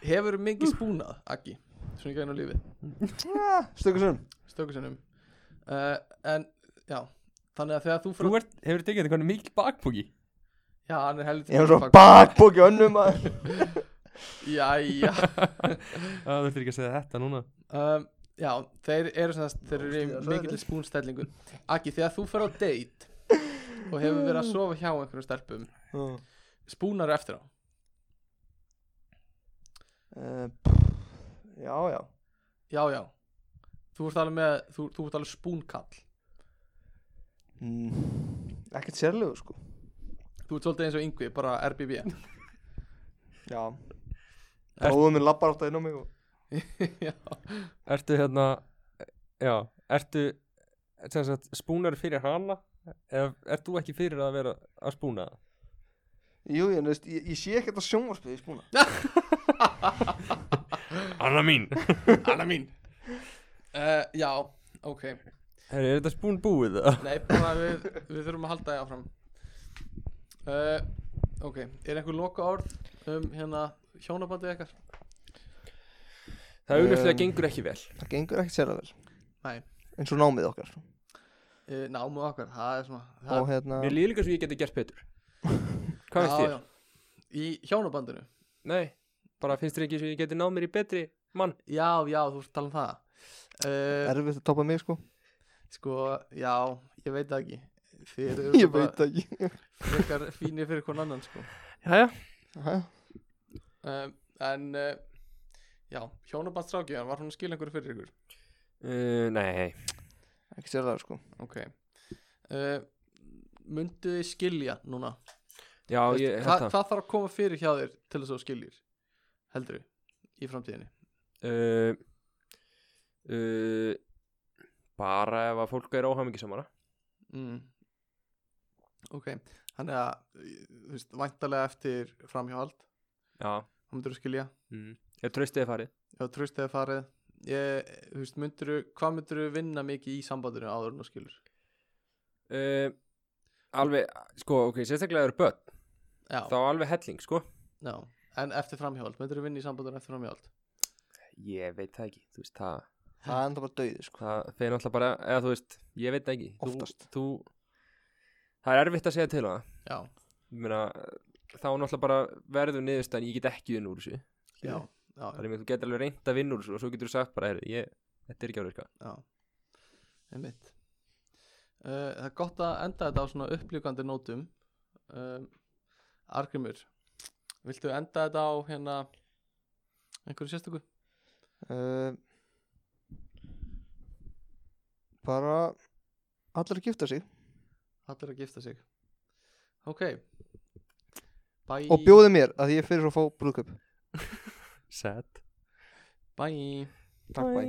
Hefur mikið spúnað, Aki Svona í gæðinu lífið? Stöku sem Stökusinnum uh, En, já Þannig að þegar þú Þú fyrir ert, hefur tekið þetta mikil bakpóki Já, hann er helviti Ég hef svo bakbóki önnum maður. Jæja. Það þurftir ekki að segja þetta núna. Um, Já, þeir eru þess Þeir eru í mikill spúnstellingu. Aki, þegar þú fyrir á date Og hefur verið að sofa hjá einhverjum stelpum Spúnar eftir á? Uh, Já, já. Já, já Þú ert alveg með Þú, þú ert alveg spúnkall. Mm, Ekkert sérlegu sko. Þú ert svolítið eins og yngvi, bara RBB Já. Bróðum minn lappar átt að inn á mig og Já. Ertu hérna Já, ertu sem sagt, spúnar fyrir hana? Eða ert þú ekki fyrir að vera að spúna það? Jú, ég, veist, ég, ég sé ekkert að sjónvarpið í spúna. Anna mín. Anna mín uh, Já, ok Herri, er þetta spún búið það? Nei, bara við, við þurfum að halda það áfram uh, Ok, er einhver loka orð um hérna hjónabandið ykkar? Það auðvitað Um, gengur ekki vel Það gengur ekkert sérlega vel Nei, eins og námið okkar uh, námu okkar, það er svona það, og hérna Mér líður líka svo ég geti gert betur Hvað finnst þér? já. Í hjónabandinu? Nei, bara finnst þér ekki svo ég geti náð mér í betri mann? Já, já, þú ert að tala um það uh, erfitt að topa mig sko Sko, já, ég veit það ekki Þið eru ég bara veit það ekki frekar fínir fyrir hvern annan sko. Jæja Aha. um, En uh, Já, hjónabandstrákjan, var hún að skilja einhverju fyrir ykkur? uh, Nei ekki sérlega sko Ok uh, Mundu þið skilja núna? Já, Veist, ég hva, held það Hvað þarf að koma fyrir hjá þér til þess að þú skiljir? Heldur í framtíðinni? uh, uh, Bara ef að fólk er óhamingisamara Mm. Ok, þannig að þú veist, væntalega eftir framhjáhald. Já. Þá myndir þú skilja. Mm. Ef tröstið er farið. Já, tröstið er farið. Ég, þú veist, myndir hvað myndir þú vinna mikið í sambandinu áður en þú skilur? uh, Alveg, sko, ok, sérstaklega eru börn Já, Þá alveg helling, sko. Já, en eftir framhjáhald myndir þú vinna í sambandinu eftir framhjáhald? Ég veit það ekki, þú veist, það það er enda bara döið sko. Það þeir náttúrulega bara, eða þú veist, ég veit ekki. Þú- Oftast. Þú, það er erfitt að segja til á það. Já, Ég meina, þá náttúrulega bara verður niðurstaðan, ég get ekki vinn úr þessu. Já, já, er með, þú getur alveg reynt að vinna úr þessu og svo getur þú sagt bara, heyrðu, ég, þetta er ekki árið já. Einmitt. Uh, Það er gott að enda þetta á svona upplýkandi nótum. Um, Argrimur Viltu enda þetta á hérna einhverju sérstöku? uh, bara allir að gifta sig. Allir að gifta sig. Ok. Bye. Og bjóði mér að ég fyrir að fá brúðköp Sad Bye. Takk bæ